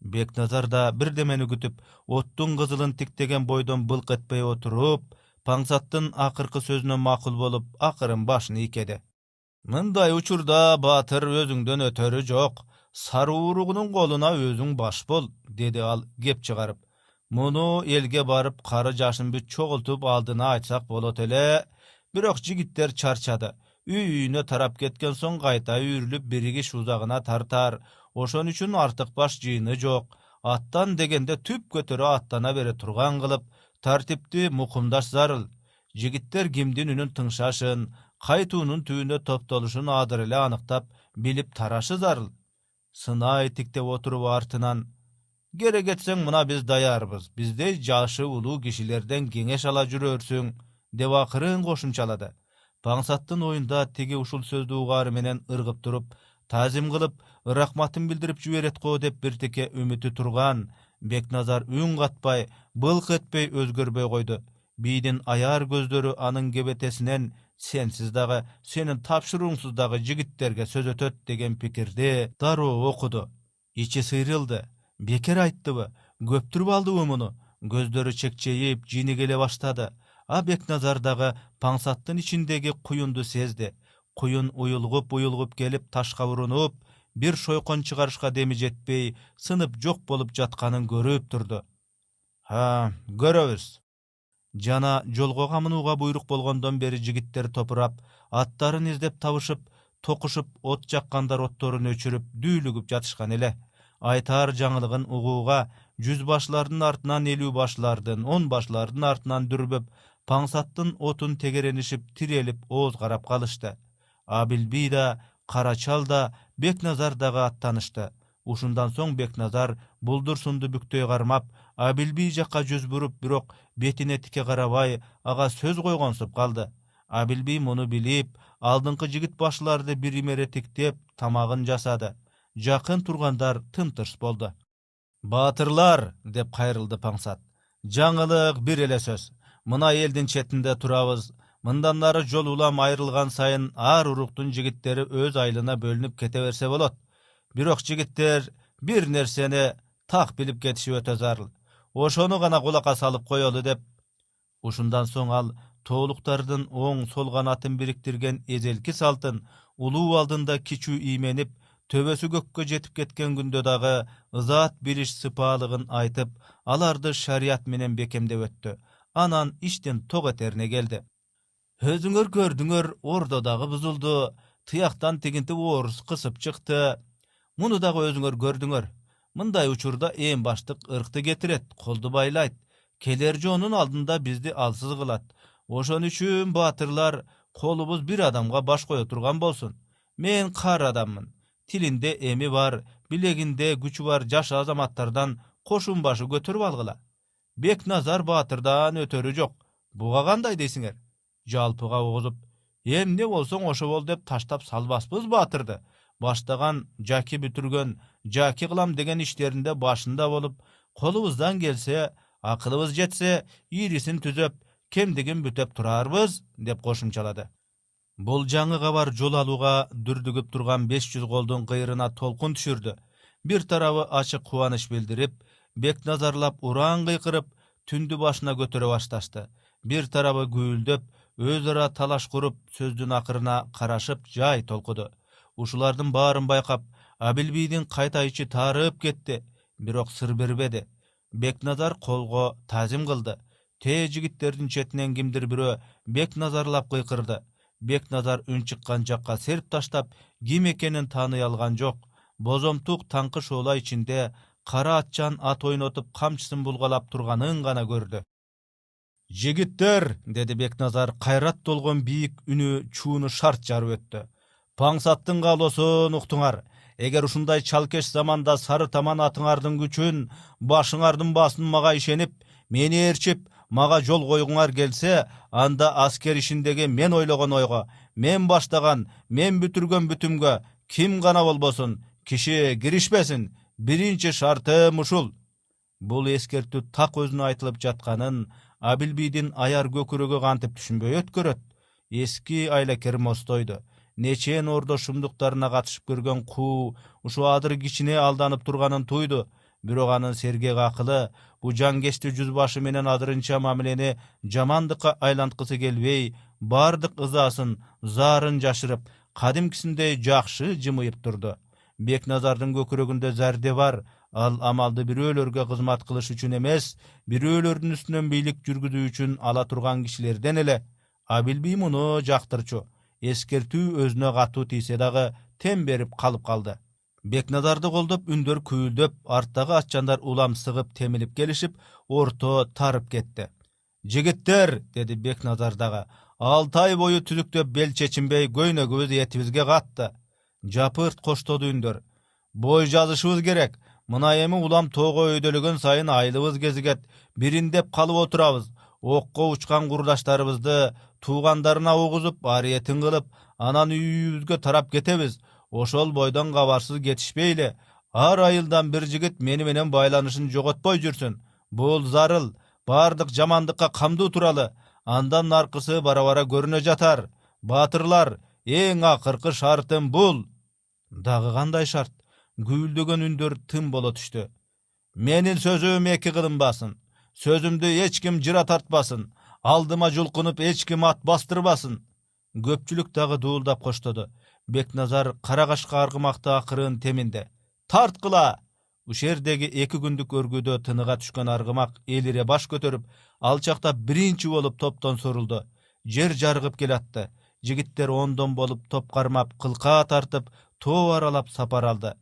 A: бекназар да бирдемени күтүп оттун кызылын тиктеген бойдон былк этпей отуруп паңсаттын акыркы сөзүнө макул болуп акырын башын ийкеди. Мындай учурда баатыр өзүңдөн өтөрү жок. Сары ууругунун колуна өзүң баш бол деди ал кеп чыгарып. Муну элге барып кары жашын бүт чогултуп алдына айтсак болот эле. Бирок жигиттер чарчады үй үйүнө тарап кеткен соң кайта үйрүлүп биригиш узагына тартар. Ошон үчүн артык баш жыйыны жок. Аттан дегенде түп көтөрө аттана бере турган кылып тартипти мукумдаш зарыл. Жигиттер кимдин үнүн тыңшашын кайтуунун түбүндө топтолушун азыр эле аныктап билип тарашы зарыл. Сынай тиктеп отуруп артынан керек этсең мына биз даярбыз. Биздей жашы улуу кишилерден кеңеш ала жүрөрсүң деп акырын кошумчалады паңсаттын оюнда тиги ушул сөздү угаары менен ыргып туруп таазим кылып ырахматын билдирип жиберет го деп биртике үмүтү турган бекназар үн катпай былк этпей өзгөрбөй койду. Бийдин аяр көздөрү анын кебетесинен сенсиз дагы сенин тапшырууңсуз дагы жигиттерге сөз өтөт деген пикирди дароо окуду. Ичи сыйрылды. Бекер айттыбы көптүрүп алдыбы муну? Көздөрү чекчейип жини келе баштады а бекназар паңсаттын ичиндеги куюнду сезди. Куюн уюлгуп уюлгуп келип ташка урунуп бир шойкон чыгарышка деми жетпей сынып жок болуп жатканын көрүп турду. Ха көрөбүз. Жана жолго камынууга буйрук болгондон бери жигиттер топурап аттарын издеп табышып токушуп от жаккандар отторун өчүрүп дүүлүгүп жатышкан эле. Айтаар жаңылыгын угууга жүз башлардын артынан элүү башлардын он башлардын артынан дүрбөп паңсаттын отун тегеренишип тирелип ооз карап калышты. Абил бий да кара чал да бекназар дагы аттанышты. Ушундан соң бекназар булдурсунду бүктөй кармап абил бий жакка жүз буруп бирок бетине тике карабай ага сөз койгонсуп калды абил бий муну билип алдыңкы жигит башларды бир имере тиктеп тамагын жасады. Жакын тургандар тымтырс болду. Баатырлар деп кайрылды паңсат. Жаңылык бир эле сөз мына элдин четинде турабыз. Мындан нары жол улам айрылган сайын ар уруктун жигиттери өз айылына бөлүнүп кете берсе болот. Бирок жигиттер бир нерсени так билип кетиши өтө зарыл ошону гана кулакка салып коелу деп ушундан соң ал тоолуктардын оң сол канатын бириктирген эзелки салтын улуу алдында кичүү ийменип төбөсү көккө жетип кеткен күндө дагы ызаат билиш сыпаалыгын айтып аларды шарият менен бекемдеп өттү анан иштин ток этерине келди. Өзүңөр көрдүңөр ордо дагы бузулду тыяктан тигинти орус кысып чыкты. Муну дагы өзүңөр көрдүңөр. Мындай учурда эң баштык ыркты кетирет колду байлайт. Келер жоонун алдында бизди алсыз кылат. Ошон үчүн баатырлар колубуз бир адамга баш кое турган болсун. Мен кар адаммын. Тилинде эми бар билегинде күчү бар жаш азаматтардан кошун башы көтөрүп алгыла бекназар баатырдан өтөрү жок. Буга кандай дейсиңер? Жалпыга угузуп эмне болсоң ошо бол деп таштап салбаспыз баатырды. Баштаган жаки бүтүргөн жаки кылам деген иштеринде башында болуп колубуздан келсе акылыбыз жетсе ирисин түзөп кемдигин бүтөп турарбыз деп кошумчалады. Бул жаңы кабар жол алууга дүрдүгүп турган беш жүз колдун кыйрына толкун түшүрдү. Бир тарабы ачык кубаныч билдирип бекназарлап ураан кыйкырып түндү башына көтөрө башташты. Бир тарабы күбүлдөп өз ара талаш куруп сөздүн акырына карашып жай толкуду. Ушулардын баарын байкап абилбийдин кайта ичи таарып кетти бирок сыр бербеди. Бекназар колго таазим кылды. Тээ жигиттердин четинен кимдир бирөө бекназарлап кыйкырды. Бекназар үн чыккан жакка серп таштап ким экенин тааный алган жок. Бозомтук таңкы шоола ичинде кара атчан ат ойнотуп камчысын булгалап турганын гана көрдү. Жигиттер! деди бекназар кайрат толгон бийик үнү чууну шарт жарып өттү. Паңсаттын каалоосун уктуңар. Эгер ушундай чалкеш заманда сары таман атыңардын күчүн башыңардын баасын мага ишенип мени ээрчип мага жол койгуңар келсе анда аскер ишиндеги мен ойлогон ойго мен баштаган мен бүтүргөн бүтүмгө ким гана болбосун киши киришпесин биринчи шартым ушул. Бул эскертүү так өзүнө айтылып жатканын абилбийдин аяр көкүрөгү кантип түшүнбөй өткөрөт? Эски айлакер мостойду нечен ордо шумдуктарына катышып көргөн куу ушул адыр кичине алданып турганын туйду бирок анын сергек акылы бул жангечти жүз башы менен адырынча мамилени жамандыкка айланткысы келбей баардык ызасын заарын жашырып кадимкисиндей жакшы жымыйып турду бекназардын көкүрөгүндө зарде бар. Ал амалды бирөөлөргө кызмат кылыш үчүн эмес бирөөлөрдүн үстүнөн бийлик жүргүзүү үчүн ала турган кишилерден эле. Абилбий муну жактырчу. Эскертүү өзүнө катуу тийсе дагы тем берип калып калды. Бекназарды колдоп үндөр күйүлдөп арттагы атчандар улам сыгып темилип келишип орто тарып кетти. Жигиттер! деди бекназар дагы. Алты ай бою түзүктөп бел чечинбей көйнөгүбүз этибизге катты жапырт коштоду үндөр бой жазышыбыз керек. Мына эми улам тоого өйдөлөгөн сайын айлыбыз кезигет. Бириндеп калып отурабыз. Окко учкан курдаштарыбызды туугандарына угузуп ариетин кылып анан үй үйүбүзгө тарап кетебиз. Ошол бойдон кабарсыз кетишпейли. Ар айылдан бир жигит мени менен байланышын жоготпой жүрсүн. Бул зарыл. Баардык жамандыкка камдуу туралы. Андан аркысы бара бара көрүнө жатар. Баатырлар эң акыркы шартым бул! Дагы кандай шарт? Гүүлдөгөн үндөр тым боло түштү. Менин сөзүм эки кылынбасын сөзүмдү эч ким жыра тартпасын. Алдыма жулкунуп эч ким ат бастырбасын! Көпчүлүк дагы дуулдап коштоду. Бекназар кара кашка аргымакты акырын теминди тарткыла ушул жердеги эки күндүк өргүүдө тыныга түшкөн аргымак элире баш көтөрүп алчактап биринчи болуп топтон сурулду жер жарыгып келатты жигиттер ондон болуп топ кармап кылка тартып тоо аралап сапар алды.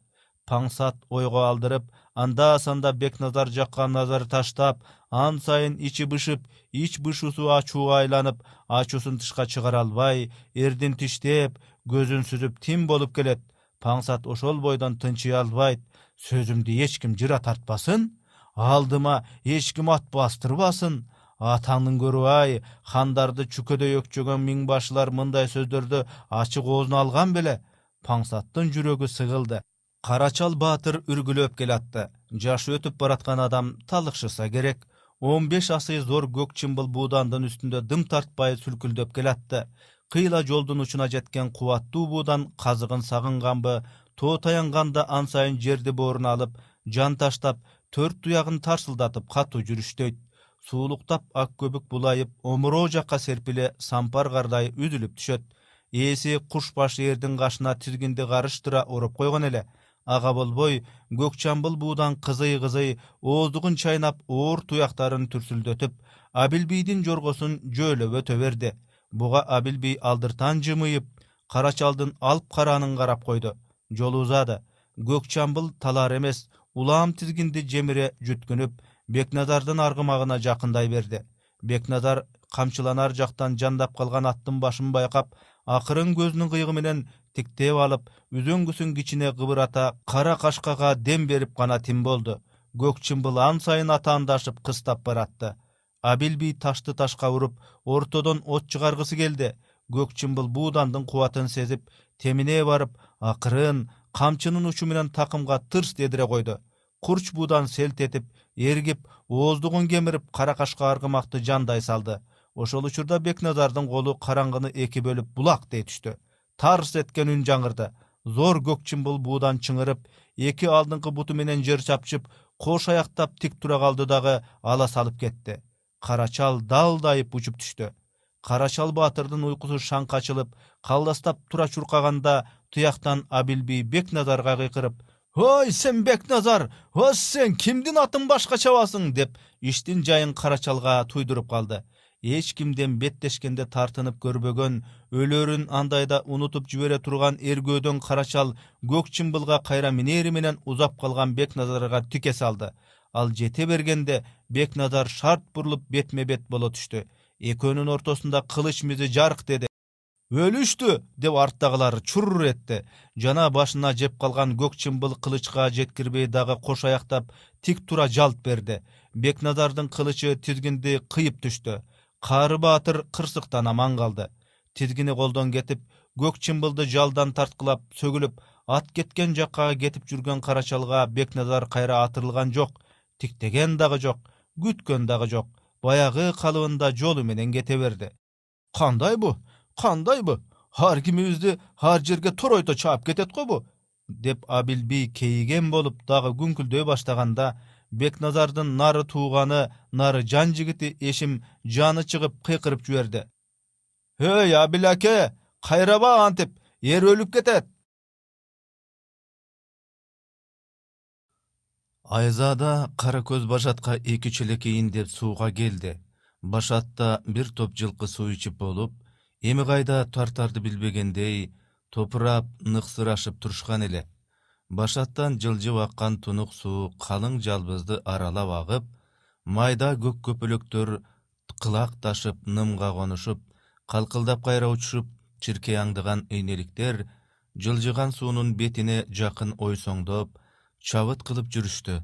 A: Паңсат ойго алдырып анда санда бекназар жакка назар таштап ан сайын ичи бышып ич бышуусу ачууга айланып ачуусун тышка чыгара албай эрдин тиштеп көзүн сүзүп тим болуп келет. Паңсат ошол бойдон тынчый албайт. Сөзүмдү эч ким жыра тартпасын алдыма эч ким ат бастырбасын атаңдын көрүп ай хандарды чүкөдөй өкчөгөн миң башылар мындай сөздөрдү ачык оозуна алган беле? Паңсаттын жүрөгү сыгылды. Кара чал баатыр үргүлөп келатты. Жашы өтүп бараткан адам талыкшыса керек. Он беш асый зор көк чымбыл буудандын үстүндө дым тартпай сүлкүлдөп келатты. Кыйла жолдун учуна жеткен кубаттуу буудан казыгын сагынганбы тоо таянганда ан сайын жерди бооруна алып жан таштап төрт туягын тарсылдатып катуу жүрүштөйт суулуктап ак көбүк булайып омуроо жакка серпиле сампар кардай үзүлүп түшөт. Ээси куш баш эрдин кашына тизгинди карыштыра уруп койгон эле. Ага болбой көк чамбыл буудан кызый кызый ооздугун чайнап оор туяктарын түрсүлдөтүп абилбийдин жоргосун жөөлөп өтө берди. Буга абилбий алдыртан жымыйып кара чалдын алып караанын карап койду. Жолу узады. Көк чамбыл талаар эмес улам тизгинди жемире жүткүнүп бекназардын аргымагына жакындай берди. Бекназар камчыланар жактан жандап калган аттын башын байкап акырын көзүнүн кыйыгы менен тиктеп алып үзөңгүсүн кичине кыбырата кара кашкага дем берип гана тим болду. Көк чымбыл ан сайын атаандашып кыстап баратты. Абилбий ташты ташка уруп ортодон от чыгаргысы келди. Көк чымбыл буудандын кубатын сезип темине барып акырын камчынын учу менен такымга тырс дедире койду. Курч буудан селт этип эргип ооздугун кемирип кара кашка аргымакты жандай салды. Ошол учурда бекназардын колу караңгыны эки бөлүп булак дей түштү. Тарс эткен үн жаңырды. Зор көк чымбыл буудан чыңырып эки алдыңкы буту менен жер чапчып кош аяктап тик тура калды дагы ала салып кетти. Кара чал далдайып учуп түштү. Кара чал баатырдын уйкусу шаңк ачылып калдастап тура чуркаганда тияктан абилби бекназарга кыйкырып ой сен бекназар о сен кимдин атын башка чабасың деп иштин жайын карачалга туйдуруп калды. Эч кимден беттешкенде тартынып көрбөгөн өлөрүн андайда унутуп жибере турган эргөөдөн карачал көк чымбылга кайра минери менен узап калган бекназарга тике салды. Ал жете бергенде бекназар шарт бурулуп бетме бет боло түштү. Экөөнүн ортосунда кылыч мизи жарк деди өлүштү деп арттагылар чур этти жана башына жеп калган көк чымбыл кылычка жеткирбей дагы кош аяктап тик тура жалт берди. Бекназардын кылычы тизгинди кыйып түштү. Каары баатыр кырсыктан аман калды. Тизгини колдон кетип көк чымбылды жалдан тарткылап сөгүлүп ат кеткен жакка кетип жүргөн карачалга бекназар кайра атырылган жок тиктеген дагы жок күткөн дагы жок баягы калыбында жолу менен кете берди кандайбы? Ар кимибизди ар жерге торойто чаап кетет го бу деп абилби кейиген болуп дагы күңкүлдөй баштаганда бекназардын нары тууганы нары жан жигити эшим жаны чыгып кыйкырып жиберди. Эй абил аке кайраба антип эр өлүп кетет! Айзада кара көз башатка эки челек ийин деп сууга келди. Башатта бир топ жылкы суу ичип болуп эми кайда тартарды билбегендей топурап ныксырашып турушкан эле. Башаттан жылжып аккан тунук суу калың жалбызды аралап агып майда көк көпөлөктөр кылак ташып нымга конушуп калкылдап кайра учушуп чиркей аңдыган ыйнеликтер жылжыган суунун бетине жакын ойсоңдоп чабыт кылып жүрүштү.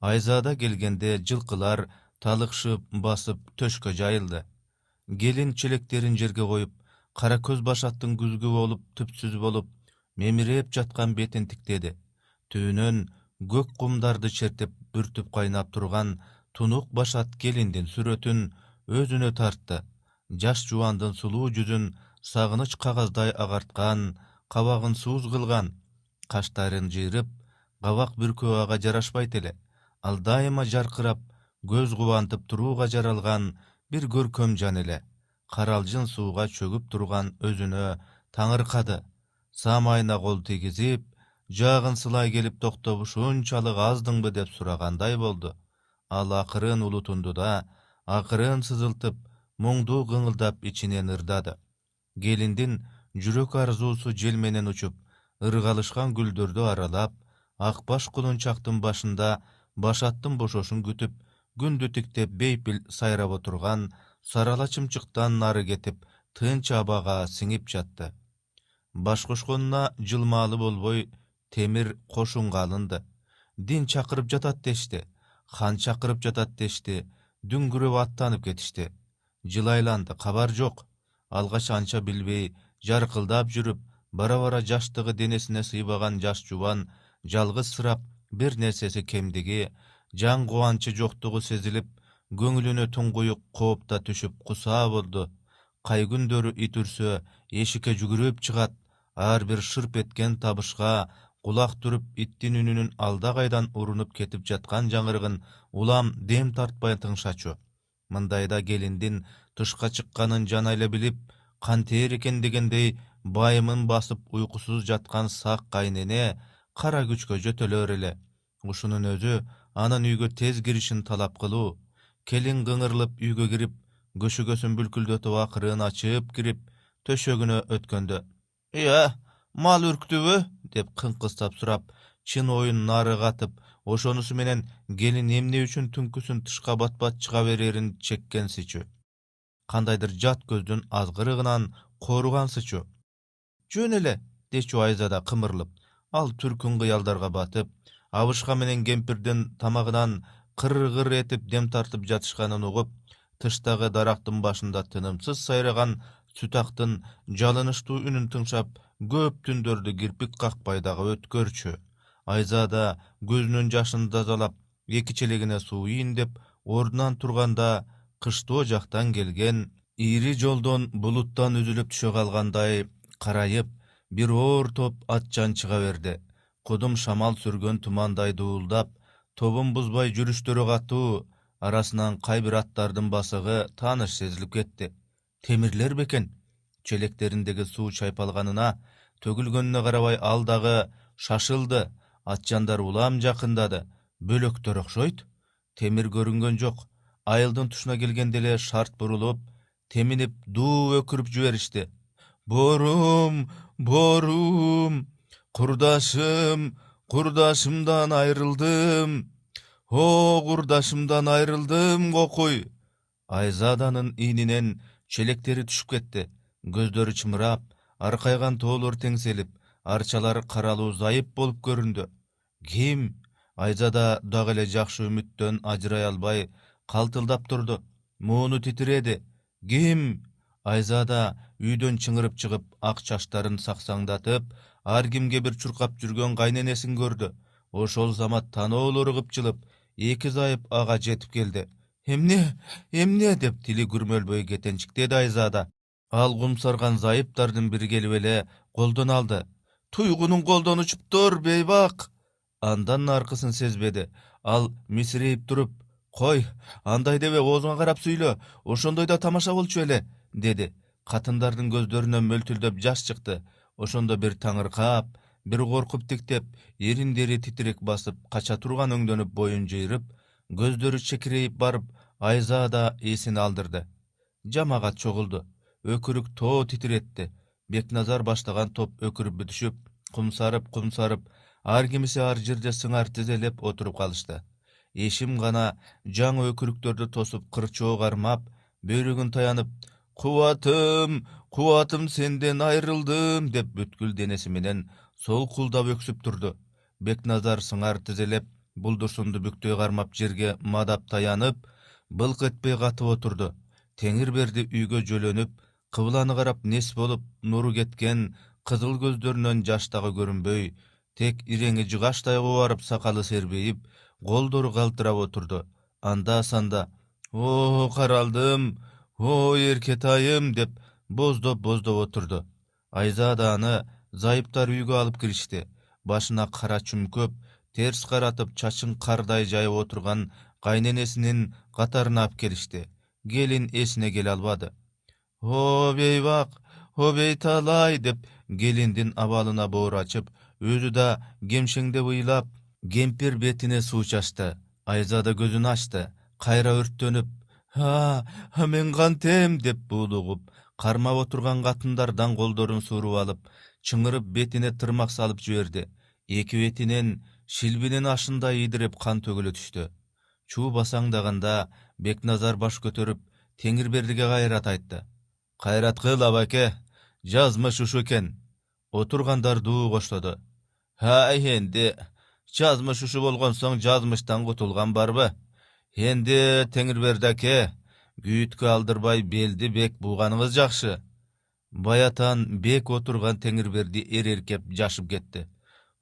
A: Айзада келгенде жылкылар талыкшып басып төшкө жайылды келин челектерин жерге коюп кара көз башаттын күзгү болуп түпсүз болуп мемиреп жаткан бетин тиктеди. Түбүнөн көк кумдарды чертип бүртүп кайнап турган тунук башат келиндин сүрөтүн өзүнө тартты. Жаш жубандын сулуу жүзүн сагыныч кагаздай агарткан кабагын сууз кылган. Каштарын жыйрып кабак бүркөө ага жарашпайт эле. Ал дайыма жаркырап көз кубантып турууга жаралган бир көркөм жан эле. Каралжың сууга чөгүп турган өзүнө таңыркады. Самайына кол тийгизип жаагын сылай келип токтоп ушунчалык аздыңбы? деп сурагандай болду. Ал акырын улутунду да акырын сызылтып муңдуу кыңылдап ичинен ырдады. Келиндин жүрөк арзуусу жел менен учуп ыргалышкан гүлдөрдү аралап ак баш кулунчактын башында башаттын бошошун күтүп күндү тиктеп бейпил сайрап отурган сары ала чымчыктан нары кетип тынч абага сиңип жатты. Баш кошконуна жылмаалы болбой темир кошунга алынды. Дин чакырып жатат дешти хан чакырып жатат дешти дүңгүрөп аттанып кетишти. Жыл айланды кабар жок. Алгач анча билбей жаркылдап жүрүп бара бара жаштыгы денесине сыйбаган жаш жубан жалгызсырап бир нерсеси кемдиги жан кубанчы жоктугу сезилип көңүлүнө туңгуюк кооп да түшүп кусаа болду. Кай күндөрү ит үрсө эшикке жүгүрүп чыгат. Ар бир шырп эткен табышка кулак түрүп иттин үнүнүн алда кайдан урунуп кетип жаткан жаңырыгын улам дем тартпай тыңшачу мындайда келиндин тышка чыкканын жана эле билип кантээр экен? дегендей байымын басып уйкусуз жаткан сак кайнене кара күчкө жөтөлөр эле. Ушунун өзү анын үйгө тез киришин талап кылуу келин кыңырылып үйгө кирип көшөгөсүн бүлкүлдөтүп акырын ачып кирип төшөгүнө өткөндө ыя мал үрктүбү? деп кыңкыстап сурап чын оюн нары катып ошонусу менен келин эмне үчүн түнкүсүн тышка бат бат чыга берерин чеккенсичү кандайдыр жат көздүн азгырыгынан кооругансычу. Жөн эле дечү айзада кымырылып ал түркүн кыялдарга батып абышка менен кемпирдин тамагынан кыр кыр этип дем тартып жатышканын угуп тыштагы дарактын башында тынымсыз сайраган сүт актын жалынычтуу үнүн тыңшап көп түндөрдү кирпик какпай дагы өткөрчү айзада көзүнүн жашын тазалап эки челегине суу ийин деп ордунан турганда кыштоо жактан келген ири жолдон булуттан үзүлүп түшө калгандай карайып бир оор топ ат жан чыга берди кудум шамал сүргөн тумандай дуулдап тобун бузбай жүрүштөрү катуу арасынан кай бир аттардын басыгы тааныш сезилип кетти. Темирлер бекен челектериндеги суу чайпалганына төгүлгөнүнө карабай ал дагы шашылды атжандар улам жакындады. Бөлөктөр окшойт темир көрүнгөн жок. Айылдын тушуна келгенде эле шарт бурулуп теминип дуу өкүрүп жиберишти. Боорум боорум курдашым курдашымдан айрылдым. О курдашымдан айрылдым кокуй. Айзаданын ининен челектери түшүп кетти. Көздөрү чымырап аркайган тоолор теңселип арчалары каралуу зайып болуп көрүндү. Ким? Айзада дагы эле жакшы үмүттөн ажырай албай калтылдап турду. Мууну титиреди ким? Айзада үйдөн чыңырып чыгып ак чачтарын саксаңдатып ар кимге бир чуркап жүргөн кайненесин көрдү. Ошол замат таноолору кыпчылып эки зайып ага жетип келди. Эмне эмне? деп тили күрмөлбөй кетенчиктеди айзада. Ал кумсарган зайыптардын бири келип эле колдон алды. Туйгунун колдон учуптур бейбак! Андан аркысын сезбеди. Ал мисирейип туруп кой андай дебе оозуңа карап сүйлө ошондой да тамаша болчу беле деди. Катындардын көздөрүнөн мөлтүлдөп жаш чыкты ошондо бир таңыркап бир коркуп тиктеп ириндери титирек басып кача турган өңдөнүп боюн жыйрып көздөрү чекирейип барып айзада эсин алдырды. Жамагат чогулду. Өкүрүк тоо титиретти бекназар баштаган топ өкүрүп бүтүшүп кумсарып кумсарып ар кимиси ар жерде сыңар тизелеп отуруп калышты. Эшим гана жаңы өкүрүктөрдү тосуп кырчоо кармап бөйрөгүн таянып кубатым кубатым сенден айрылдым деп бүткүл денеси менен солкулдап өксүп турду. Бекназар сыңар тизелеп булдурсунду бүктөй кармап жерге мадап таянып былк этпей катып отурду. Теңирберди үйгө жөлөнүп кыбланы карап нес болуп нуру кеткен кызыл көздөрүнөн жаш дагы көрүнбөй тек иреңи жыгачтай кубарып сакалы сербейип колдору калтырап отурду. Анда санда о каралдым! О эркетайым! деп боздоп боздоп отурду. Айзада аны зайыптар үйгө алып киришти. Башына кара чүмкөп терс каратып чачын кардай жайып отурган кайненесинин катарына алып келишти. Келин эсине келе албады. О бейбак о бейталай деп келиндин абалына боор ачып өзү да кемшеңдеп ыйлап кемпир бетине суу чачты. Айзада көзүн ачты кайра өрттөнүп а мен кантем? деп буулугуп кармап отурган катындардан колдорун сууруп алып чыңырып бетине тырмак салып жиберди. Эки бетинен шилбинин ашындай ийдиреп кан төгүлө түштү. Чуу басаңдаганда бекназар баш көтөрүп теңирбердиге кайрат айтты. Кайрат кыл абаке жазмыш ушу экен отургандар дуу коштоду. Ай энди жазмыш ушу болгон соң жазмыштан кутулган барбы? Энди теңирберди аке күйүткө алдырбай белди бек бууганыңыз жакшы. Баятан бек отурган теңирберди эреркеп жашып кетти.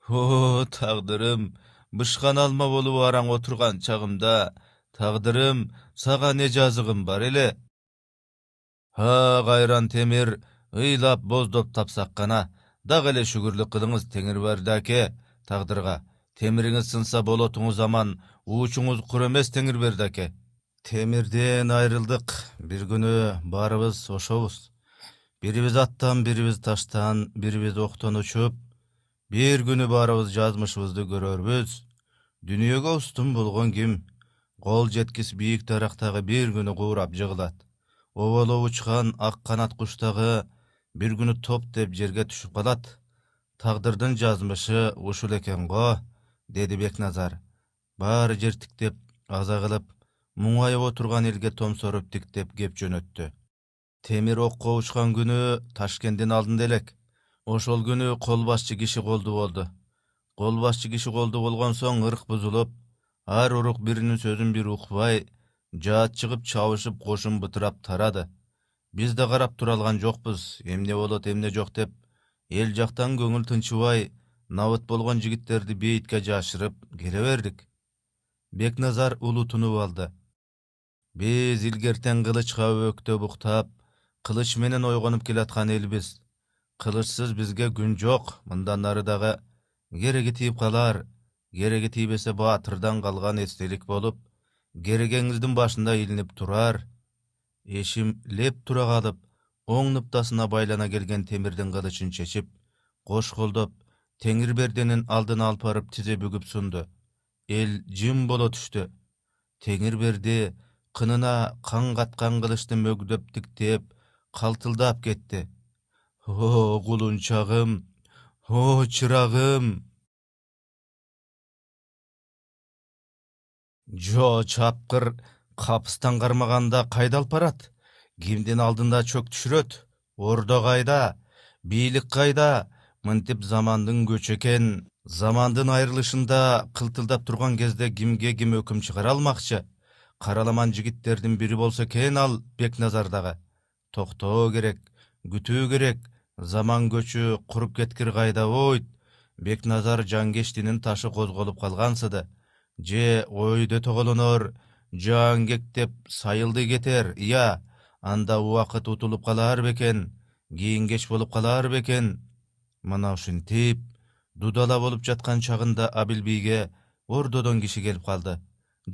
A: О тагдырым бышкан алма болуп араң отурган чагымда тагдырым сага эмне жазыгым бар эле? А кайран темир ыйлап боздоп тапсак гана дагы эле шүгүрлүк кылыңыз теңирберди аке тагдырга. Темириңиз сынса болотуңуз аман уучуңуз кур эмес теңирберди аке темирден айрылдык. Бир күнү баарыбыз ошобуз. Бирибиз аттан бирибиз таштан бирибиз октон учуп бир күнү баарыбыз жазмышыбызды көрөрбүз. Дүйнөгө устун болгон ким? Кол жеткис бийик дарактагы бир күнү куурап жыгылат. Оболоп учкан ак канат куш дагы бир күнү топ деп жерге түшүп калат. Тагдырдын жазмышы ушул экен го деди бекназар. Баары жер тиктеп аза кылып муңайып отурган элге томсоруп тиктеп кеп жөнөттү. Темир окко учкан күнү ташкенттин алдында элек. Ошол күнү кол башчы киши колду болду. Кол башчы киши колду болгон соң ырк бузулуп ар урук биринин сөзүн бири укпай жаат чыгып чабышып кошун бытырап тарады. Биз да карап тура алган жокпуз эмне болот эмне жок деп эл жактан көңүл тынчыбай набыт болгон жигиттерди бейитке жашырып келе бердик. Бекназар улуу тунуп алды биз илгертен кылычка өктөп уктап кылыч менен ойгонуп келаткан элбиз. Кылычсыз бизге күн жок мындан ары дагы кереги тийип калар. Кереги тийбесе баатырдан калган эстелик болуп керегеңиздин башында илинип турар. Эшим леп тура калып оң ныптасына байлана келген темирдин кылычын чечип кош колдоп теңирбердинин алдына алып барып тизе бүгүп сунду. Эл жым боло түштү. Теңирберди кынына кан каткан кылычты мөгдөп тиктеп калтылдап кетти. О кулунчагым! О чырагым! Жо чапкыр капыстан кармаганда кайда алып барат? Кимдин алдында чөк түшүрөт. Ордо кайда? Бийлик кайда? Мынтип замандын көчү экен. Замандын айрылышында кылтылдап турган кезде кимге ким өкүм чыгара алмакчы караламан жигиттердин бири болсо экен ал бекназар дагы токтоо керек күтүү керек заман көчү куруп кеткир кайда бойт бекназар жангештинин ташы козголуп калгансыды. Же ойдо тоголонор же аңгектеп сайылды кетер ыя анда убакыт утулуп калаар бекен кийин кеч болуп калаар бекен. Мына ушинтип дудала болуп жаткан чагында абилбийге ордодон киши келип калды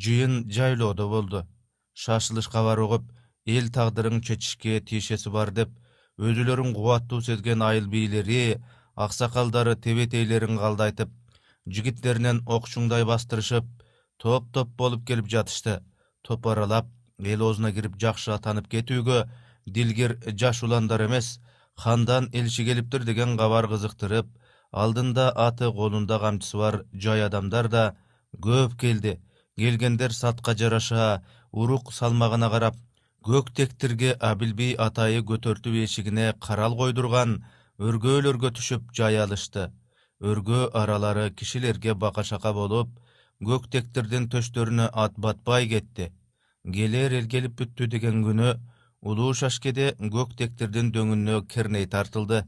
A: жыйын жайлоодо болду. Шашылыш кабар эл тагдырын чечишке тиешеси бар деп өзүлөрүн кубаттуу сезген айыл бийлери аксакалдары тебетейлерин калдайтып жигиттеринен окчуңдай бастырышып топ топ болуп келип жатышты. Топ аралап эл оозуна кирип жакшы атанып кетүүгө дилгир жаш уландар эмес хандан элчи келиптир деген кабар кызыктырып алдында аты колунда камчысы бар жай адамдар да көп келди келгендер сатка жараша урук салмагына карап көк тектирге абилбий атайы көтөртүп эшигине карал койдурган өргөөлөргө түшүп жай алышты. Өргөө аралары кишилерге бака шака болуп көк тектирдин төштөрүнө ат батпай кетти. Келер эл келип бүттү деген күнү улуу шашкеде көк тектирдин дөңүнө керней тартылды.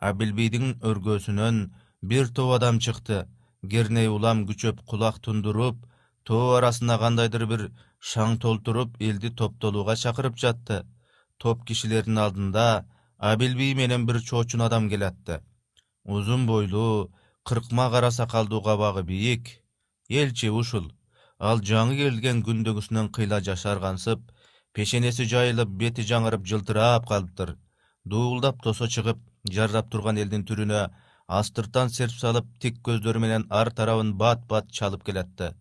A: Абилбийдин өргөөсүнөн бир топ адам чыкты. Керней улам күчөп кулак тундуруп тоо арасына кандайдыр бир шаң толтуруп элди топтолууга чакырып жатты. Топ кишилердин алдында абилбий менен бир чоочун адам келатты. Узун бойлуу кыркма кара сакалдуу кабагы бийик. Элчи ушул. Ал жаңы келген күндөгүсүнөн кыйла жашаргансып пешенеси жайылып бети жаңырып жылтырап калыптыр. Дуулдап тосо чыгып жардап турган элдин түрүнө астыртан серп салып тик көздөрү менен ар тарабын бат бат чалып келатты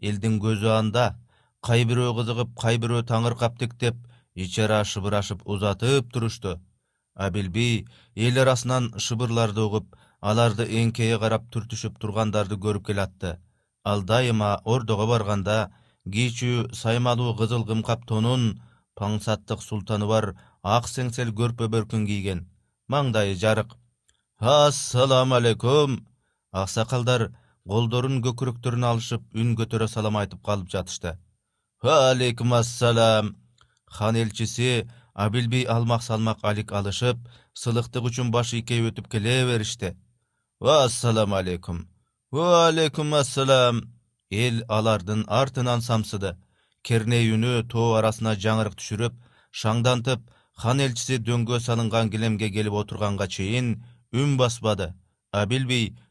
A: элдин көзү анда. Кай бирөө кызыгып кай бирөө таңыркап тиктеп ичи ара шыбырашып узатып турушту абилбий эл арасынан шыбырларды угуп аларды эңкейе карап түртүшүп тургандарды көрүп келатты. Ал дайыма ордого барганда кийчүү саймалуу кызыл кымкап тонун паңсаттык султаны бар ак сеңсел көрпө бөркүн кийген. Маңдайы жарык. Ассалам алейкум аксакалдар колдорун көкүрөктөрүнө алышып үн көтөрө салам айтып калып жатышты. Алейкум ассалам хан элчиси абилбий алмак салмак алик алышып сылыктык үчүн баш ийкей өтүп келе беришти. Ассаламу алейкум! Алейкум ассалам эл алардын артынан самсыды. Керней үнү тоо арасына жаңырык түшүрүп шаңдантып хан элчиси дөңгө салынган килемге келип отурганга чейин үн баспады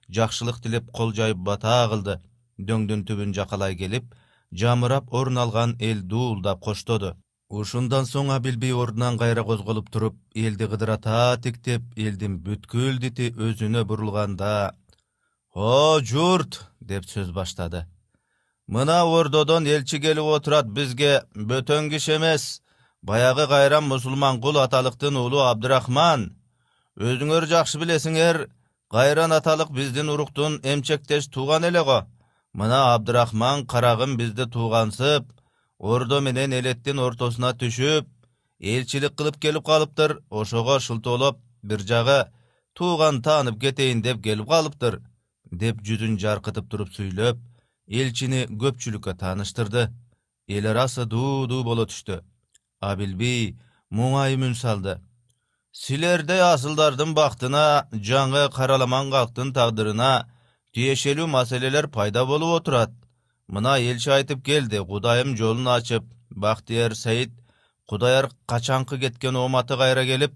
A: жакшылык тилеп кол жайып бата кылды. Дөңдүн түбүн жакалай келип жамырап орун алган эл дуулдап коштоду. Ушундан соң абилбий ордунан кайра козголуп туруп элди кыдырата тиктеп элдин бүткүл дити өзүнө бурулганда о журт! деп сөз баштады. Мына ордодон элчи келип отурат бизге бөтөн киши эмес. Баягы кайран мусулман кул аталыктын уулу абдырахман. Өзүңөр жакшы билесиңер кайран аталык биздин уруктун эмчектеш тууганы эле го. Мына абдырахман карагым бизди туугансып ордо менен элеттин ортосуна түшүп элчилик кылып келип калыптыр. Ошого шылтоолоп бир жагы тууган таанып кетейин деп келип калыптыр деп жүзүн жаркытып туруп сүйлөп элчини көпчүлүккө тааныштырды. Эл арасы дуу дуу боло түштү. Абилбий муңайым үн салды силердей асылдардын бактына жаңы караламан калктын тагдырына тиешелүү маселелер пайда болуп отурат. Мына элчи айтып келди кудайым жолун ачып бактыяр саид кудаяр качанкы кеткен ооматы кайра келип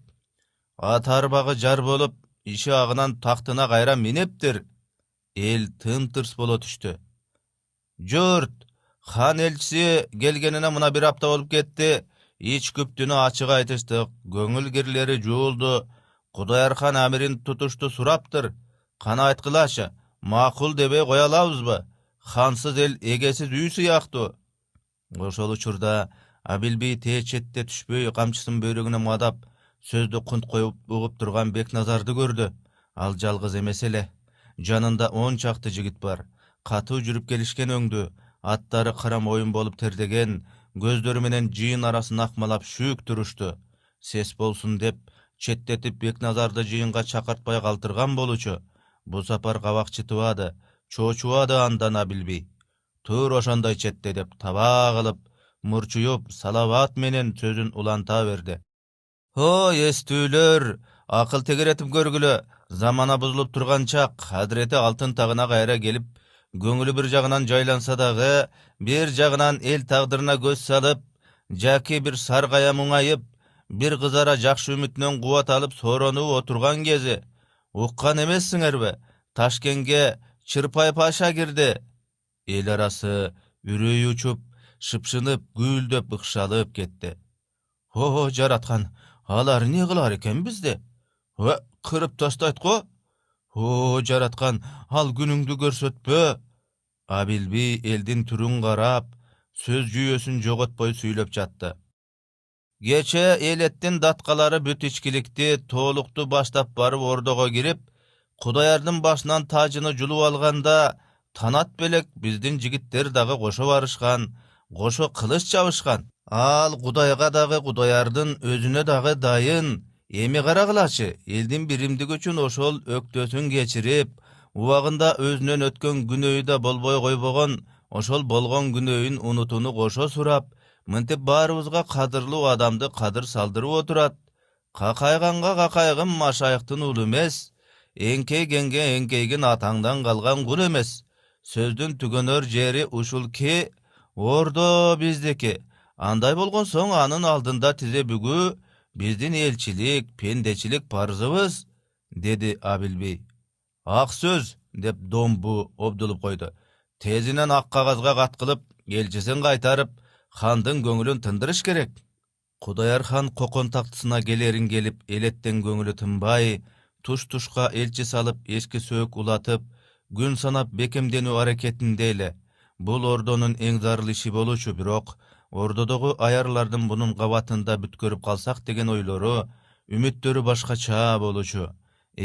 A: ат арбагы жар болуп иши агынан тактына кайра минептир? Эл тымтырс боло түштү. Журт хан элчиси келгенине мына бир апта болуп кетти ич күптүнү ачык айтыштык. Көңүл кирлери жуулду кудайархан амирин тутушту сураптыр. Кана айткылачы макул дебей кое алабызбы хансыз эл эгесиз үй сыяктуу. Ошол учурда абилбей тээ четте түшпөй камчысын бөйрөгүнө мадап сөздү кунт коюп угуп турган бекназарды көрдү. Ал жалгыз эмес эле. Жанында он чакты жигит бар. Катуу жүрүп келишкен өңдүү аттары кара моюн болуп тердеген көздөрү менен жыйын арасын акмалап шүүк турушту. Сес болсун деп четтетип бекназарды жыйынга чакыртпай калтырган болчу. Бул сапар кабак чытыбады чоочубады андан абилбей туура ошондой четте деп таба кылып мурчуюп салабат менен сөзүн уланта берди. О эстүүлөр акыл тегеретип көргүлө замана бузулуп турган чак адирети алтын тагына кайра келип көңүлү бир жагынан жайланса дагы бир жагынан эл тагдырына көз салып жаки бир саргая муңайып бир кызара жакшы үмүтүнөн кубат алып сооронуп отурган кези. Уккан эмессиңерби ташкентке чырпай паша кирди. Эл арасы үрөйү учуп шыпшынып гүлдөп ыкшалып кетти. О жараткан алар эмне кылар экен бизди? Кырып тастайт го. О жараткан ал күнүңдү көрсөтпө. Абилби элдин түрүн карап сөз жүйөсүн жоготпой сүйлөп жатты. Кечээ элеттин даткалары бүт ичкиликти тоолукту баштап барып ордого кирип кудаярдын башынан тажыны жулуп алганда танат белек биздин жигиттер дагы кошо барышкан кошо кылыч чабышкан. Ал кудайга дагы кудаярдын өзүнө дагы дайын эми карагылачы элдин биримдиги үчүн ошол өктөсүн кечирип убагында өзүнөн өткөн күнөөү да болбой койбогон ошол болгон күнөөүн унутууну кошо сурап мынтип баарыбызга кадырлуу адамды кадыр салдырып отурат. Какайганга какайгын машайыктын уулу эмес эңкейгенге эңкейгин атаңдан калган кул эмес. Сөздүн түгөнөр жери ушул ки ордо биздики андай болгон соң анын алдында тизе бүгүү биздин элчилик пендечилик парзыбыз деди абилбей ак сөз! деп домбу обдулуп койду. Тезинен ак кагазга каткылып элчисин кайтарып хандын көңүлүн тындырыш керек. Кудайархан кокон тактысына келерин келип элеттен көңүлү тынбай туш тушка элчи салып эски сөөк улатып күн санап бекемденүү аракетинде эле бул ордонун эң зарыл иши болчу бирок ордодогу аярлардын мунун кабатында бүткөрүп калсак деген ойлору үмүттөрү башкача болчу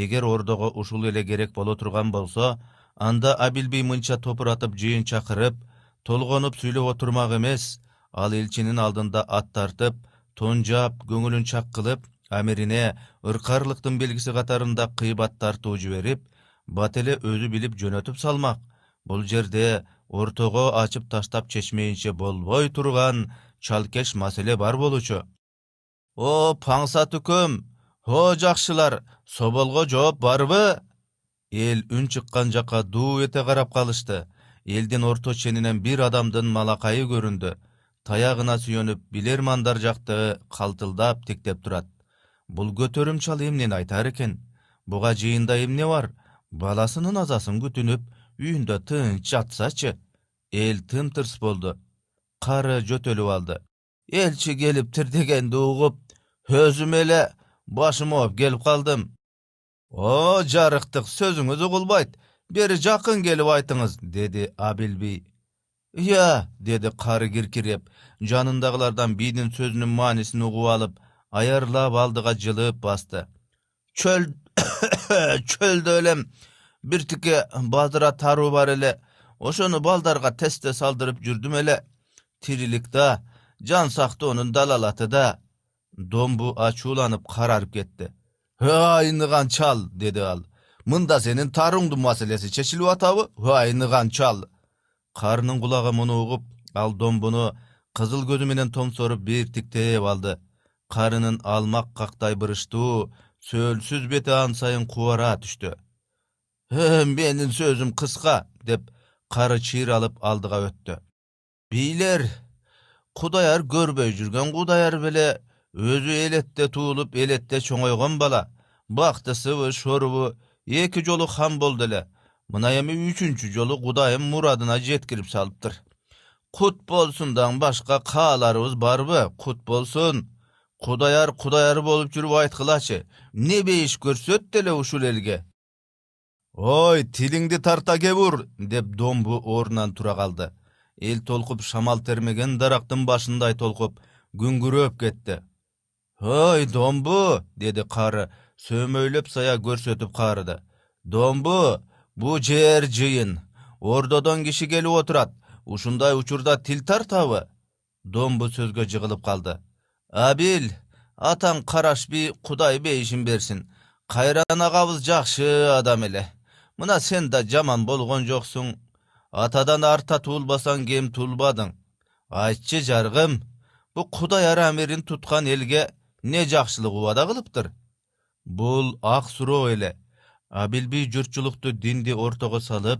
A: эгер ордого ушул эле керек боло турган болсо анда абилбей мынча топуратып жыйын чакырып толгонуп сүйлөп отурмак эмес ал элчинин алдында ат тартып тон жаап көңүлүн чак кылып амирине ыркарлыктын белгиси катарында кыйбат тартуу жиберип бат эле өзү билип жөнөтүп салмак. Бул жерде ортого ачып таштап чечмейинче болбой турган чалкеш маселе бар болчу. О паңсат үкөм о жакшылар соболго жооп барбы эл үн чыккан жака дуу эте карап калышты. Элдин орто ченинен бир адамдын малакайы көрүндү. Таягына сүйөнүп билермандар жакты калтылдап тиктеп турат. Бул көтөрүм чал эмнени айтар экен? Буга жыйында эмне бар? Баласынын азасын күтүнүп үйүндө тынч жатсачы. Эл тымтырс болду. Кары жөтөлүп алды. Элчи келиптир дегенди угуп өзүм эле башым ооп келип калдым. О жарыктык сөзүңүз угулбайт. Бери жакын келип айтыңыз деди абилби ыя деди кары киркиреп жанындагылардан бийдин сөзүнүн маанисин угуп алып аярлап алдыга жылып басты. Чөл чөлдө элем биртике бадыра таруу бар эле. Ошону балдарга тесте салдырып жүрдүм эле. Тирилик да жан сактоонун далалаты да домбу ачууланып карарып кетти. Айныган чал деди ал. Мында сенин тарууңдун маселеси чечилип атабы? Айныган чал! Карынын кулагы муну угуп ал домбуну кызыл көзү менен томсоруп бир тиктеп алды. Карынын алмак кактай бырыштуу сөөлсүз бети ан сайын кубара түштү. «Э, менин сөзүм кыска деп кары чыйыр алып алдыга өттү. Бийлер кудаяр көрбөй жүргөн кудаяр беле өзү элетте туулуп элетте чоңойгон бала. Бактысыбы шорубу эки жолу хан болду эле. Мына эми үчүнчү жолу кудайым мурадына жеткирип салыптыр. Кут болсундан башка кааларыбыз барбы кут болсун. Кудаяр кудаяр болуп жүрүп айткылачы эмне бейиш көрсөт эле ушул элге? Ой тилиңди тарта кебур деп домбу ордунан тура калды. Эл толкуп шамал термеген дарактын башындай толкуп күңгүрөп кетти ой домбу деди кары сөөмөйлөп сая көрсөтүп каарыды домбу бу жер жыйын. Ордодон киши келип отурат. Ушундай учурда тил тартабы? Домбу сөзгө жыгылып калды. Абил атаң карашби кудай бейишин берсин? Кайран агабыз жакшы адам эле. Мына сен да жаман болгон жоксуң. Атадан арта туулбасаң кем туулбадың? Айтчы жаргым бу кудай амирин туткан элге эмне жакшылык убада кылыптыр? Бул ак суроо эле. Абилби журтчулукту динди ортого салып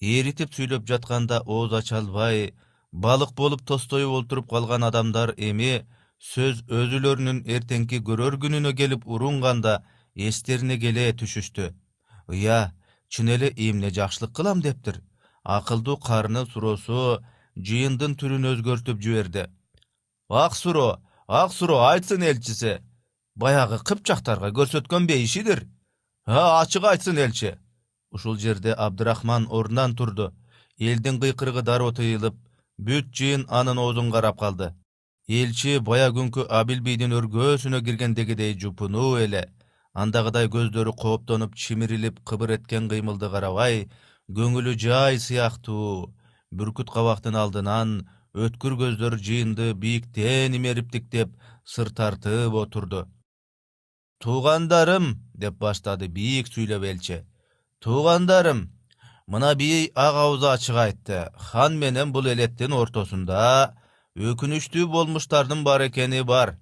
A: ээритип сүйлөп жатканда ооз ача албай балык болуп тостоюп олтуруп калган адамдар эми сөз өзүлөрүнүн эртеңки көрөр күнүнө келип урунганда эстерине келе түшүштүыя чын эле эмне жакшылык кылам? дептир. Акылдуу карынын суроосу жыйындын түрүн өзгөртүп жиберди. Ак суроо ак суроо айтсын элчиси баягы кыпчактарга көрсөткөн бейишидир ачык айтсын элчи ушул жерде абдырахман ордунан турду. Элдин кыйкырыгы дароо тыйылып бүт жыйын анын оозун карап калды. Элчи бая күнкү абил бийдин өргөөсүнө киргендегидей жупунуу эле. Андагыдай көздөрү кооптонуп чимирилип кыбыр эткен кыймылды карабай көңүлү жай сыяктуу бүркүт кабактын алдынан өткүр көздөр жыйынды бийиктен имериптиктеп сыр тартып отурду. Туугандарым деп баштады бийик сүйлөп элчи туугандарым мына бий ак ауыз ачык айтты. Хан менен бул элеттин ортосунда өкүнүчтүү болмуштардын бар экени бар.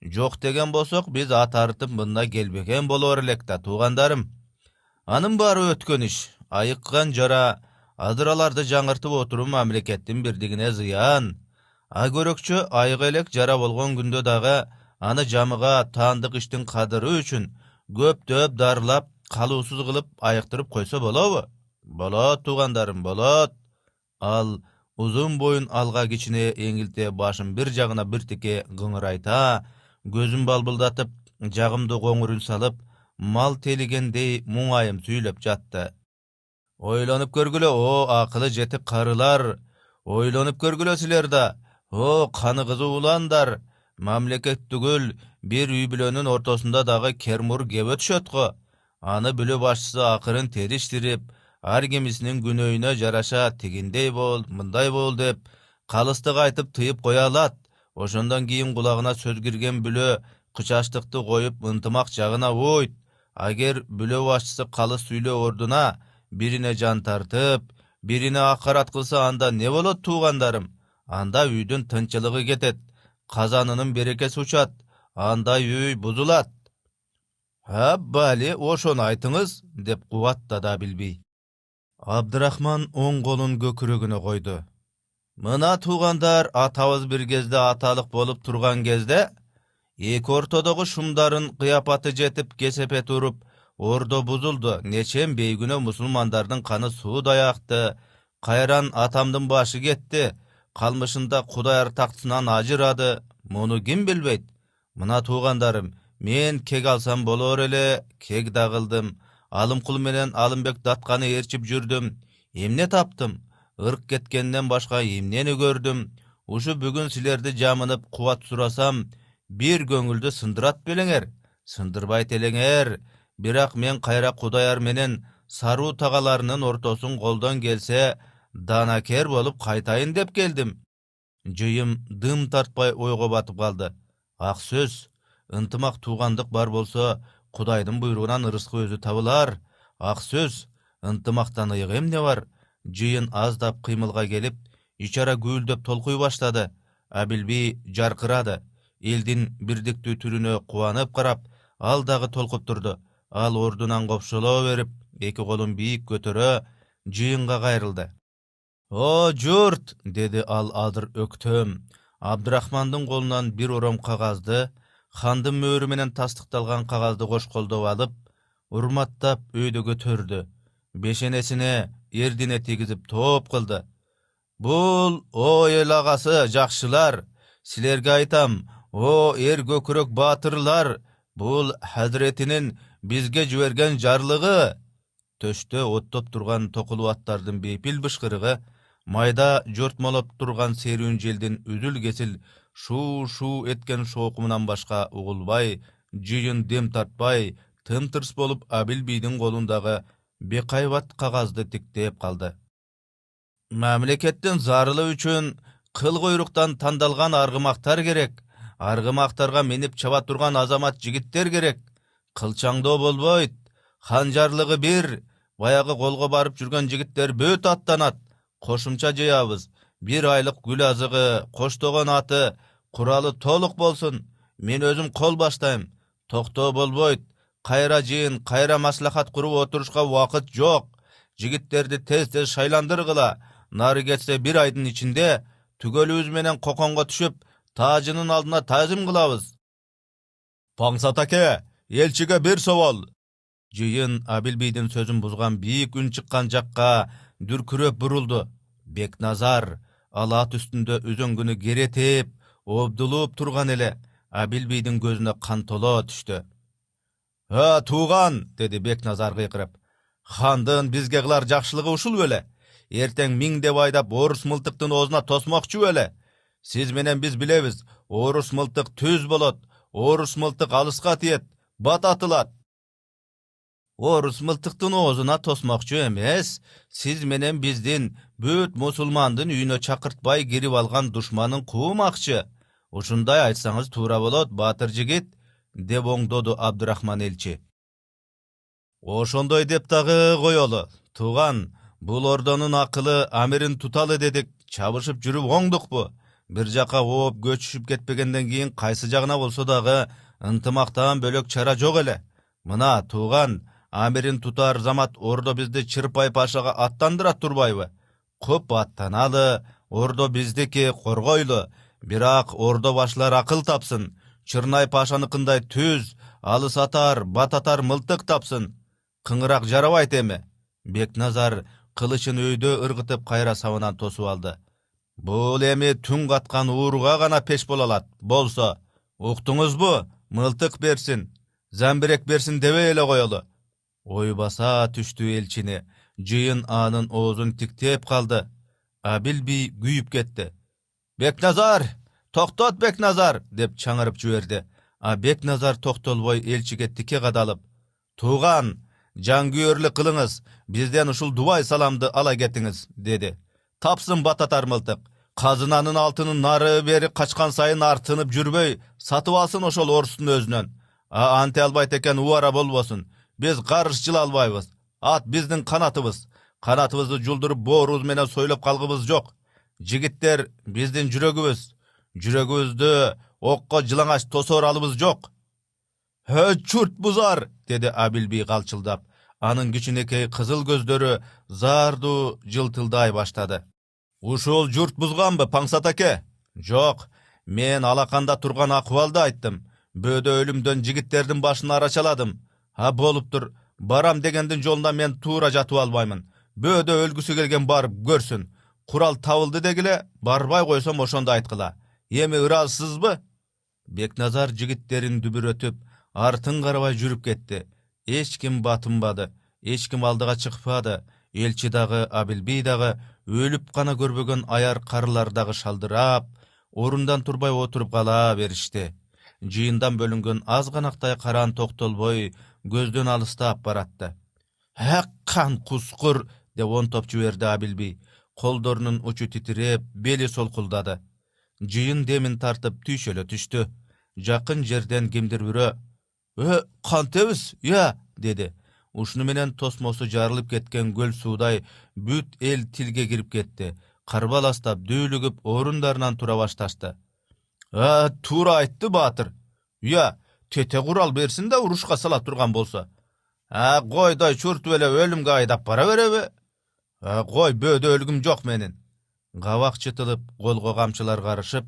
A: Жок деген болсок биз ат арытып мында келбеген болор элек да туугандарым. Анын баары өткөн иш. Айыккан жара азыр аларды жаңыртып отуруу мамлекеттин бирдигине зыян. Агөрөкчө айык элек жара болгон күндө дагы аны жамыга таандык иштин кадыры үчүн көптөп дарылап калуусуз кылып айыктырып койсо болобу? Болот туугандарым болот. Ал узун боюн алга кичине эңилте башын бир жагына биртике кыңырайта көзүн балбылдатып жагымдуу коңур үн салып мал телигендей муңайым сүйлөп жатты ойлонуп көргүлө о акылы жетик карылар. Ойлонуп көргүлө силер да о каны кызуу уландар. Мамлекет түгүл бир үй бүлөнүн ортосунда дагы кермур кеп өтүшөт го. Аны бүлө башчысы акырын териштирип ар кимисинин күнөөүнө жараша тигиндей бол мындай бол деп калыстык айтып тыйып кое алат. Ошондон кийин кулагына сөз кирген бүлө кычаачтыкты коюп ынтымак жагына уйт. Агер бүлө башчысы калыс сүйлөө ордуна бирине жан тартып бирине акарат кылса анда эмне болот туугандарым? Анда үйдүн тынччылыгы кетет казанынын берекеси учат андай үй бузулат. Аббали ошону айтыңыз деп кубаттады абилбий абдырахман оң колун көкүрөгүнө койду. Мына туугандар атабыз бир кезде аталык болуп турган кезде эки ортодогу шумдарын кыяпаты жетип кесепети уруп ордо бузулду. Нечен бейгүнөө мусулмандардын каны суудай акты кайран атамдын башы кетти. Калмышында кудаяр тактысынан ажырады. Муну ким билбейт? Мына туугандарым мен кек алсам болор эле кек да кылдым алымкул менен алымбек датканы ээрчип жүрдүм. Эмне таптым? Ырк кеткенден башка эмнени көрдүм? Ушу бүгүн силерди жамынып кубат сурасам бир көңүлдү сындырат белеңер. Сындырбайт элеңер бирок мен кайра кудаяр менен саруу тагаларынын ортосун колдон келсе данакер болуп кайтайын деп келдим. Жыйым дым тартпай ойго батып калды. Ак сөз ынтымак туугандык бар болсо кудайдын буйругунан ырыскы өзү табылар. Ак сөз ынтымактан ыйык эмне бар? Жыйын аздап кыймылга келип ич ара гүүлдөп толкуй баштады. Абилби жаркырады. Элдин бирдиктүү түрүнө кубанып карап ал дагы толкуп турду ал ордунан копшолоо берип эки колун бийик көтөрө жыйынга кайрылды. О журт деди ал азыр өктөм. Абдырахмандын колунан бир ором кагазды хандын мөөрү менен тастыкталган кагазды кош колдоп алып урматтап өйдө көтөрдү. Бешенесине эрдине тийгизип тооп кылды. Бул о эл агасы жакшылар! Силерге айтам о эр көкүрөк баатырлар бул хазиретинин бизге жиберген жарлыгы төштө оттоп турган токулуу аттардын бейпил бышкырыгы майда жортмолоп турган серүүн желдин үзүл кесил шуу шуу эткен шоокумунан башка угулбай жыйын дем тартпай тымтырс болуп абил бийдин колундагы бекайбат кагазды тиктеп калды. Мамлекеттин зарылы үчүн кыл куйруктан тандалган аргымактар керек аргымактарга минип чаба турган азамат жигиттер керек кылчаңдоо болбойт. Ханжарлыгы бир. Баягы колго барып жүргөн жигиттер бүт аттанат. Кошумча жыябыз. Бир айлык гүл азыгы коштогон аты куралы толук болсун. Мен өзүм кол баштайм. Токтоо болбойт. Кайра жыйын кайра маслахат куруп отурушка убакыт жок. Жигиттерди тез тез шайландыргыла. Нары кетсе бир айдын ичинде түгөлүбүз менен коконго түшүп таажынын алдына таазим кылабыз. Паңсат аке элчиге бир собол жыйын абил бийдин сөзүн бузган бийик үн чыккан жакка дүркүрөп бурулду. Бекназар ал ат үстүндө үзөңгүнү керетип обдулуп турган эле. Абил бийдин көзүнө кан толо түштү. А тууган деди бекназар кыйкырып. Хандын бизге кылар жакшылыгы ушул беле. Эртең миңдеп айдап орус мылтыктын оозуна тосмокчу беле. Сиз менен биз билебиз. Орус мылтык түз болот. Орус мылтык алыска тиет бататылат орус мылтыктын оозуна тосмокчу эмес. Сиз менен биздин бүт мусулмандын үйүнө чакыртпай кирип алган душманын куумакчы. Ушундай айтсаңыз туура болот баатыр жигит деп оңдоду абдырахман элчи. Ошондой деп дагы коелу. Тууган бул ордонун акылы амирин туталы дедик. Чабышып жүрүп оңдукпу. Бир жака ооп көчүшүп кетпегенден кийин кайсы жагына болсо дагы ынтымактан бөлөк чара жок эле. Мына тууган амирин тутар замат ордо бизди чырпай пашага аттандыра турбайбы? Куп аттаналы ордо биздики коргойлу. Бирок ордо башылар акыл тапсын. Чырнай пашаныкындай түз алыс атар бататар мылтык тапсын. Кыңыраак жарабайт эми. Бекназар кылычын өйдө ыргытып кайра сабынан тосуп алды. Бул эми түн каткан ууруга гана пеш боло алат болсо уктуңузбу мылтык берсин замбирек берсин дебей эле коелу. Ой баса түштү элчини жыйын анын оозун тиктеп калды. Абил бий күйүп кетти. Бекназар токтот бекназар! деп чаңырып жиберди. А бекназар токтолбой элчиге тике кадалып тууган жан кылыңыз бизден ушул дубай саламды ала кетиңиз! деди. Тапсын бататар мылтык казынанын алтынын нары бери качкан сайын артынып жүрбөй сатып алсын ошол орустун өзүнөн. А анте албайт экен убара болбосун. Биз карыш жыла албайбыз. Ат биздин канатыбыз. Канатыбызды жулдуруп боорубуз менен сойлоп калгыбыз жок. Жигиттер биздин жүрөгүбүз. Жүрөгүбүздү окко жылаңач тосоор алыбыз жок. Э чурт бузар! деди абил бий калчылдап. Анын кичинекей кызыл көздөрү заардуу жылтылдай баштады ушул журт бузганбы паңсат аке? Жок мен алаканда турган акыбалды айттым. Бөөдө өлүмдөн жигиттердин башын арачаладым. А болуптур барам дегендин жолунда мен туура жатып албаймын. Бөөдө өлгүсү келген барып көрсүн. Курал табылды дегиле барбай койсом ошондо айткыла. Эми ыраазысызбы бекназар жигиттерин дүбүрөтүп артын карабай жүрүп кетти. Эч ким батынбады эч ким алдыга чыкпады. Элчи дагы абилбий дагы өлүп гана көрбөгөн аяр карылар дагы шалдырап орундан турбай отуруп кала беришти. Жыйындан бөлүнгөн азганактай караан токтолбой көздөн алыстап баратты. А кан кускур деп онтоп жиберди абилбий колдорунун учу титиреп бели солкулдады. Жыйын демин тартып түйшөлө түштү. Жакын жерден кимдир бирөө э кантебиз ыя деди ушуну менен тосмосу жарылып кеткен көл суудай бүт эл тилге кирип кетти. Карбаластап дүүлүгүп орундарынан тура башташты. А туура айтты баатыр ыя тете курал берсин да урушка сала турган болсо. А койдой чуртуп эле өлүмгө айдап бара береби? А кой бөөдө өлүгүм жок менин кабак чытылып колго камчылар карышып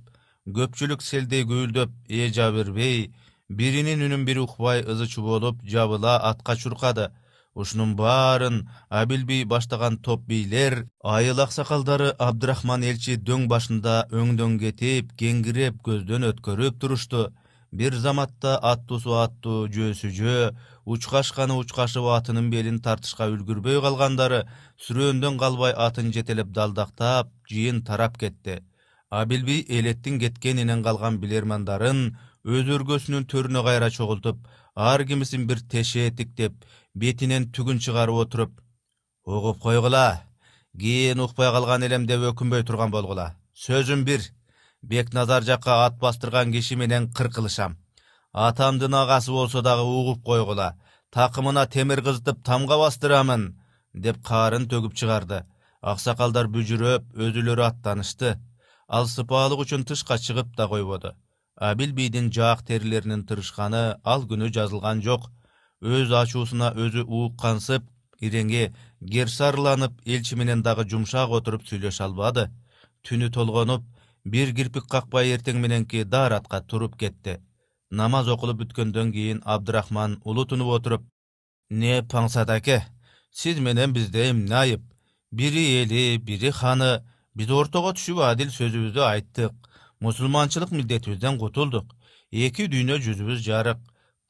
A: көпчүлүк селдей күйүлдөп эжа бербей биринин үнүн бири укпай ызы чуу жабыла атка чуркады. Ушунун баарын абил бий баштаган топ бийлер айыл аксакалдары абдырахман элчи дөң башында өңдөн кетип кеңкиреп көздөн өткөрүп турушту бир заматта аттуусу аттуу жөөсү жөө учкашканы учкашып атынын белин тартышка үлгүрбөй калгандары сүрөөндөн калбай атын жетелеп далдактап жыйын тарап кетти. Абилбий элеттин кеткенинен калган билермандарын өз өргөсүнүн төрүнө кайра чогултуп ар кимисин бир тешее тиктеп бетинен түгүн чыгарып отуруп угуп койгула кийин укпай калган элем деп өкүнбөй турган болгула. Сөзүм бир бекназар жакка ат бастырган киши менен кыркылышам. Атамдын агасы болсо дагы угуп койгула такымына темир кызытып тамга бастырамын деп каарын төгүп чыгарды. Аксакалдар бүжүрөп өзүлөрү аттанышты. Ал сыпаалык үчүн тышка чыгып да койбоду абил бийдин жаак терилеринин тырышканы ал күнү жазылган жок. Өз ачуусуна өзү уккансып иреңи керсарыланып элчи менен дагы жумшак отуруп сүйлөшө албады. Түнү толгонуп бир кирпик какпай эртең мененки дааратка туруп кетти. Намаз окулуп бүткөндөн кийин абдырахман улутунуп отуруп не паңсат аке сиз менен бизде эмне айып бири эли бири ханы. Биз ортого түшүп адил сөзүбүздү айттык мусулманчылык милдетибизден кутулдук. Эки дүйнө жүзүбүз жарык.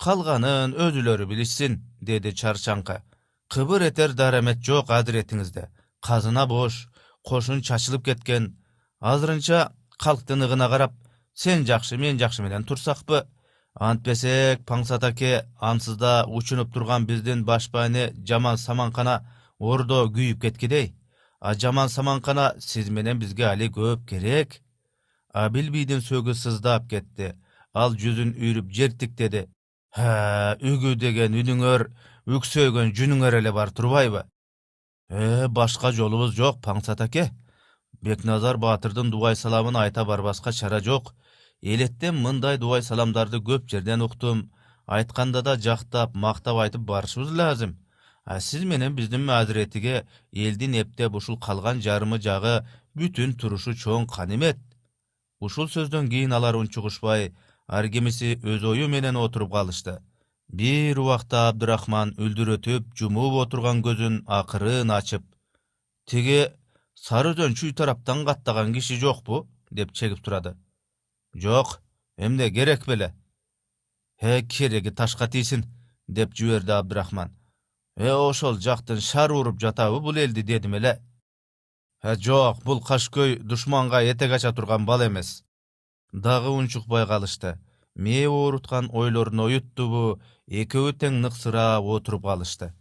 A: Калганын өзүлөрү билишсин деди чарчаңкы кыбыр этер дарамет жок адиретиңизде. Казына бош кошун чачылып кеткен. Азырынча калктын ыгына карап сен жакшы мен жакшы менен турсакпы? Антпесек паңсат аке ансызда учунуп турган биздин башбайны жаман саманкана ордо күйүп кеткидей. А жаман саманкана сиз менен бизге али көп керек абил бийдин сөөгү сыздап кетти. Ал жүзүн үйрүп жертиктеди ха үгү деген үнүңөр үксөйгөн жүнүңөр эле бар турбайбы? Э башка жолубуз жок паңсат аке. Бекназар баатырдын дубай саламын айта барбаска чара жок. Элеттен мындай дубай саламдарды көп жерден уктум. Айтканда да жактап мактап айтып барышыбыз лазым. А сиз менен биздин азиретиге элдин эптеп ушул калган жарымы жагы бүтүн турушу чоң канемет ушул сөздөн кийин алар унчугушпай ар кимиси өз ою менен отуруп калышты. Бир убакта абдырахман үлдүрөтүп жумуп отурган көзүн акырын ачып тиги сары өзөн чүй тараптан каттаган киши жокпу деп чегип сурады жок эмне керек беле э кереги ташка тийсин деп жиберди абдырахман. Э ошол жактын шар уруп жатабы бул элди дедим эле жок бул кашкөй душманга этек ача турган бала эмес. Дагы унчукпай калышты мээ ооруткан ойлорун оюттубу экөө тең нык сырап отуруп калышты